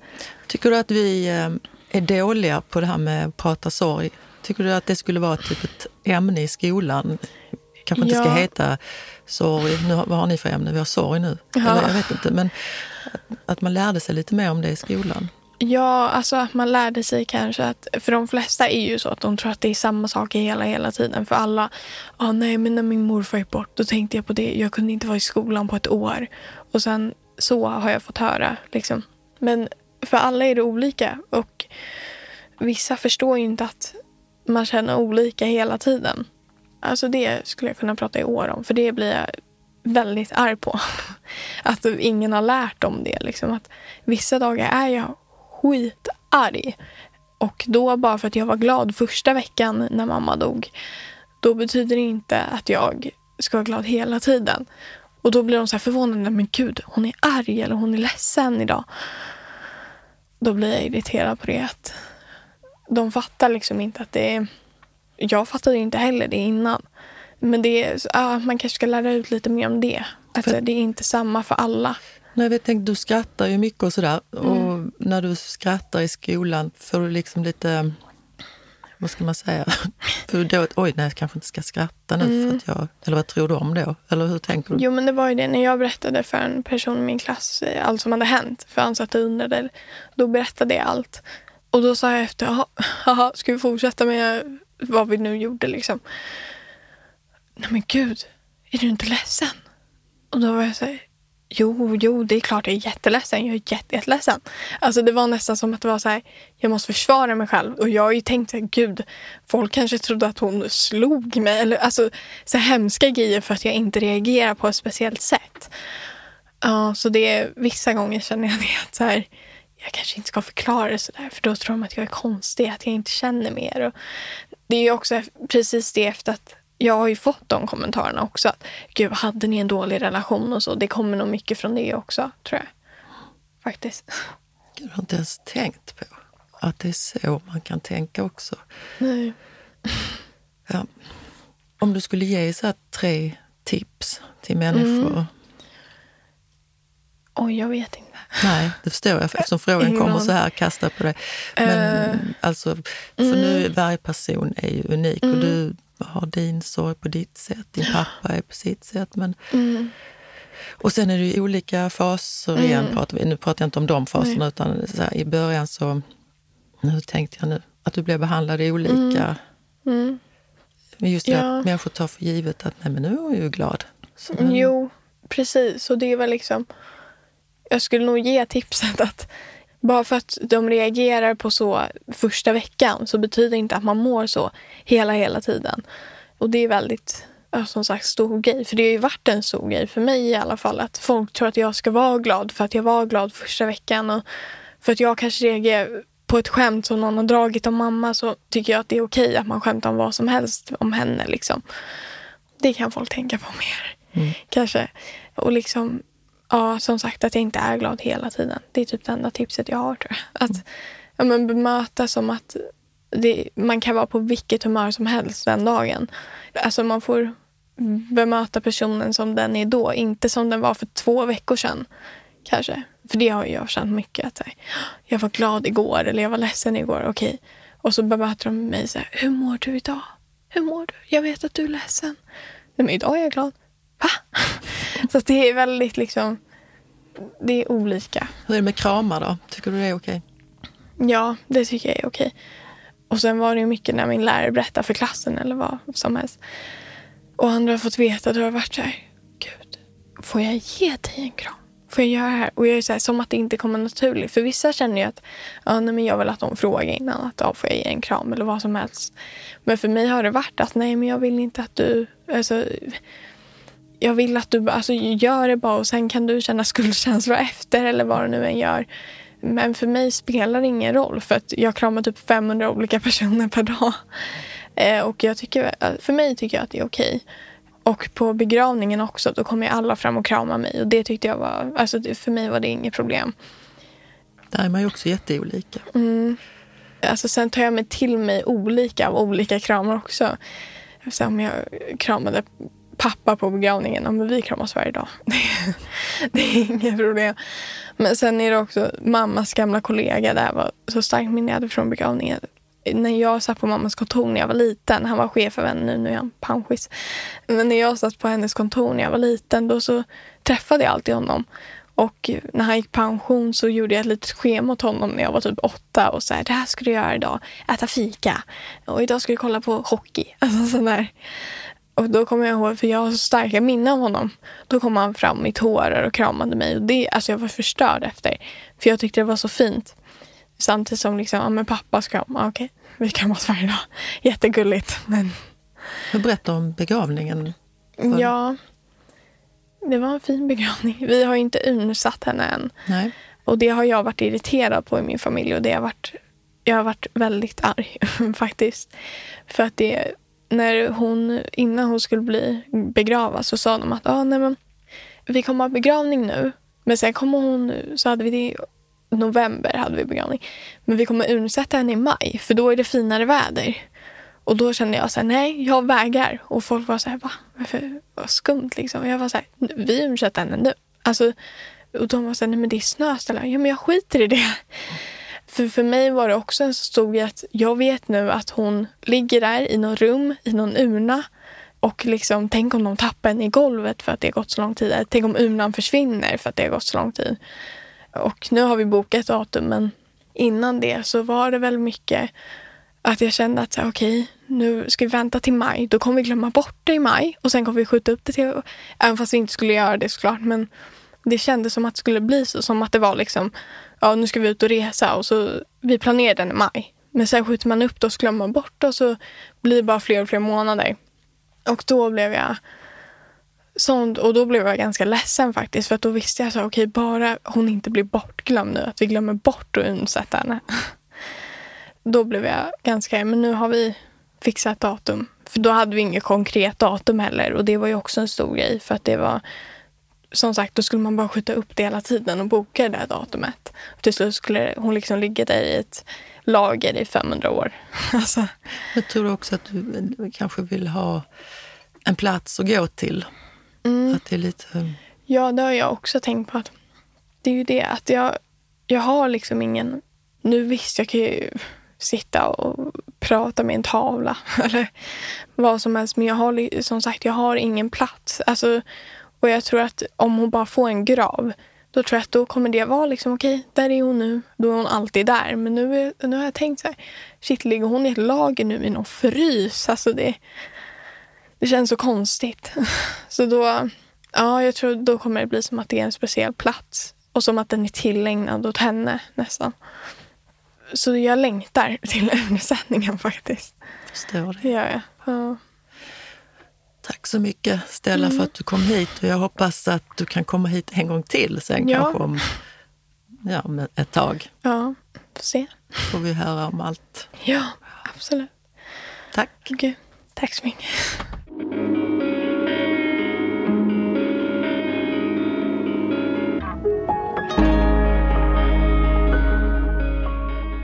Tycker du att vi eh, är dåliga på det här med att prata sorg? Tycker du att det skulle vara typ ett ämne i skolan? kanske inte ja. ska heta sorg. Nu, vad har ni för ämne? Vi har sorg nu. Ja. Eller, jag vet inte. Men att, att, man lärde sig lite mer om det i skolan. Ja, alltså att man lärde sig kanske att... För de flesta är ju så att de tror att det är samma sak hela, hela tiden. För alla, ah, nej men när min morfar gick bort då tänkte jag på det. Jag kunde inte vara i skolan på ett år. Och sen så har jag fått höra. Liksom. Men för alla är det olika. Och vissa förstår ju inte att man känner olika hela tiden. Alltså det skulle jag kunna prata i år om. För det blir jag väldigt arg på. Att ingen har lärt om det. Liksom. Att vissa dagar är jag skitarg. Och då bara för att jag var glad första veckan när mamma dog, då betyder det inte att jag ska vara glad hela tiden. Och då blir de så här förvånade. Men gud, hon är arg eller hon är ledsen idag. Då blir jag irriterad på det. Att de fattar liksom inte att det är... Jag fattade inte heller det innan. Men det är, ja, man kanske ska lära ut lite mer om det. Att för... det är inte samma för alla. Nej, jag tänkte, du skrattar ju mycket och sådär. Mm. Och när du skrattar i skolan får du liksom lite vad ska man säga? För då, oj, nej, jag kanske inte ska skratta nu. Mm. För att jag, eller vad tror du om det? Eller hur tänker du? Jo, men det var ju det. När jag berättade för en person i min klass eh, allt som hade hänt, för han satt och undrade, då berättade jag allt. Och då sa jag efter, jaha, ska vi fortsätta med vad vi nu gjorde liksom? Nej men gud, är du inte ledsen? Och då var jag så här, Jo, jo, det är klart jag är jätteledsen. Jag är jätte, jätteledsen. Alltså det var nästan som att det var så här, jag måste försvara mig själv. Och jag har ju tänkt, gud, folk kanske trodde att hon slog mig. Eller alltså så hemska grejer för att jag inte reagerar på ett speciellt sätt. Ja, så det är vissa gånger känner jag det att så här, jag kanske inte ska förklara det sådär för då tror de att jag är konstig, att jag inte känner mer. Och det är också precis det efter att jag har ju fått de kommentarerna också. Att, Gud, hade ni en dålig relation och så? Det kommer nog mycket från det också, tror jag. Faktiskt. Jag har inte ens tänkt på att det är så man kan tänka också. Nej. Ja. Om du skulle ge så tre tips till människor? Mm. Oj, jag vet inte. Nej, det förstår jag eftersom frågan kommer så här kastad på dig. Men uh, alltså, för mm. nu varje person är ju unik mm. och du har din sorg på ditt sätt, din pappa är på sitt sätt. Men... Mm. Och sen är det ju olika faser mm. igen. Pratar vi, nu pratar jag inte om de faserna, Nej. utan här, i början så... Hur tänkte jag nu? Att du blev behandlad olika. Mm. mm. Men just det ja. att människor tar för givet att Nej, men nu är hon ju glad. Så, men... Jo, precis. Och det var liksom... Jag skulle nog ge tipset att bara för att de reagerar på så första veckan så betyder inte att man mår så hela, hela tiden. Och det är väldigt, som sagt, stor grej. För det har ju varit en stor grej för mig i alla fall. Att folk tror att jag ska vara glad för att jag var glad första veckan. Och för att jag kanske reagerar på ett skämt som någon har dragit om mamma så tycker jag att det är okej att man skämtar om vad som helst om henne. Liksom. Det kan folk tänka på mer. Mm. Kanske. Och liksom Ja, som sagt att jag inte är glad hela tiden. Det är typ det enda tipset jag har tror jag. Att ja, men bemöta som att det, man kan vara på vilket humör som helst den dagen. Alltså man får bemöta personen som den är då, inte som den var för två veckor sedan. Kanske. För det har jag känt mycket. Att här, jag var glad igår eller jag var ledsen igår. Okej. Och så bemöter de mig så här, hur mår du idag? Hur mår du? Jag vet att du är ledsen. Nej, men idag är jag glad. Va? Så det är väldigt liksom, det är olika. Hur är det med kramar då? Tycker du det är okej? Ja, det tycker jag är okej. Och sen var det mycket när min lärare berättade för klassen eller vad som helst. Och andra har fått veta det har varit så här, gud, får jag ge dig en kram? Får jag göra det här? Och jag är så här, som att det inte kommer naturligt. För vissa känner ju att, ja nej, men jag vill att de frågar innan att, ja, får jag ge en kram eller vad som helst. Men för mig har det varit att, nej men jag vill inte att du, alltså, jag vill att du alltså, gör det bara och sen kan du känna skuldkänslor efter eller vad du nu än gör. Men för mig spelar det ingen roll för att jag kramar typ 500 olika personer per dag. Eh, och jag tycker, för mig tycker jag att det är okej. Och på begravningen också, då kommer alla fram och kramar mig. Och det tyckte jag var, alltså för mig var det inget problem. Där är man ju också jätteolika. Mm. Alltså sen tar jag mig till mig olika av olika kramar också. Så om jag kramade pappa på begravningen, ja, men vi kramas varje dag. det är inget problem. Men sen är det också mammas gamla kollega. Det var så starkt minne jag hade från begravningen. När jag satt på mammas kontor när jag var liten, han var chef för nu, nu är han panschis. Men när jag satt på hennes kontor när jag var liten, då så träffade jag alltid honom. Och när han gick pension så gjorde jag ett litet schema åt honom när jag var typ åtta. Och så här, det här ska du göra idag. Äta fika. Och idag ska du kolla på hockey. Alltså sån där. Och då kommer jag ihåg, för jag har så starka minnen av honom. Då kom han fram i tårar och kramade mig. Och det, alltså jag var förstörd efter. För jag tyckte det var så fint. Samtidigt som liksom, ja men pappas kram, okej, vi kramas varje dag. Jättegulligt. Men... Berätta om begravningen. Ja. det var en fin begravning. Vi har inte urnsatt henne än. Nej. Och det har jag varit irriterad på i min familj och det har varit, jag har varit väldigt arg faktiskt. För att det, när hon, innan hon skulle bli begravas så sa de att ah, nej, men, vi kommer ha begravning nu. Men sen kommer hon, så hade vi det i november hade vi begravning. Men vi kommer ursätta henne i maj för då är det finare väder. Och då kände jag så här, nej, jag vägrar. Och folk var så här, va? Varför? Vad skumt liksom. Och jag var så här, vi ursätter henne nu. Alltså, och de var så här, nej men det är snöställare. Ja men jag skiter i det. För, för mig var det också en så stor grej att jag vet nu att hon ligger där i någon rum, i någon urna. Och liksom, tänk om de tappar henne i golvet för att det har gått så lång tid. Tänk om urnan försvinner för att det har gått så lång tid. Och nu har vi bokat datum men innan det så var det väl mycket att jag kände att okej, okay, nu ska vi vänta till maj. Då kommer vi glömma bort det i maj och sen kommer vi skjuta upp det till, även fast vi inte skulle göra det såklart. Men det kändes som att det skulle bli så, som att det var liksom, ja nu ska vi ut och resa och så, vi planerar den i maj. Men sen skjuter man upp det och så glömmer man bort det och så blir det bara fler och fler månader. Och då blev jag sånt, och då blev jag ganska ledsen faktiskt för att då visste jag så okej okay, bara hon inte blir bortglömd nu, att vi glömmer bort att undsätta henne. då blev jag ganska, men nu har vi fixat datum. För då hade vi inget konkret datum heller och det var ju också en stor grej för att det var som sagt, då skulle man bara skjuta upp det hela tiden och boka det där datumet. Och till slut skulle hon liksom ligga där i ett lager i 500 år. alltså. Jag tror också att du kanske vill ha en plats att gå till. Mm. Att det är lite... Ja, det har jag också tänkt på. att Det är ju det att jag, jag har liksom ingen... Nu visst, jag kan ju sitta och prata med en tavla eller vad som helst. Men jag har som sagt, jag har ingen plats. Alltså, och jag tror att om hon bara får en grav, då tror jag att då kommer det vara liksom okej, okay, där är hon nu. Då är hon alltid där. Men nu, nu har jag tänkt så här, shit, ligger hon i ett lager nu i någon frys? Alltså det, det känns så konstigt. Så då, ja, jag tror då kommer det bli som att det är en speciell plats. Och som att den är tillägnad åt henne nästan. Så jag längtar till översättningen faktiskt. Förstår det. Ja, ja. ja. Tack så mycket Stella mm. för att du kom hit och jag hoppas att du kan komma hit en gång till sen ja. kanske om ja, om ett tag. Ja, får se. får vi höra om allt. Ja, absolut. Tack. Okay. Tack så mycket.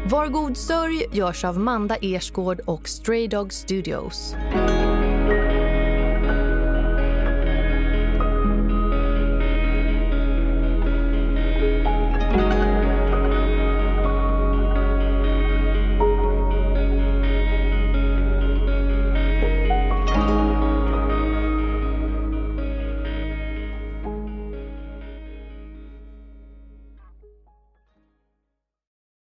Var god sörj görs av Manda Ersgård och Stray Dog Studios.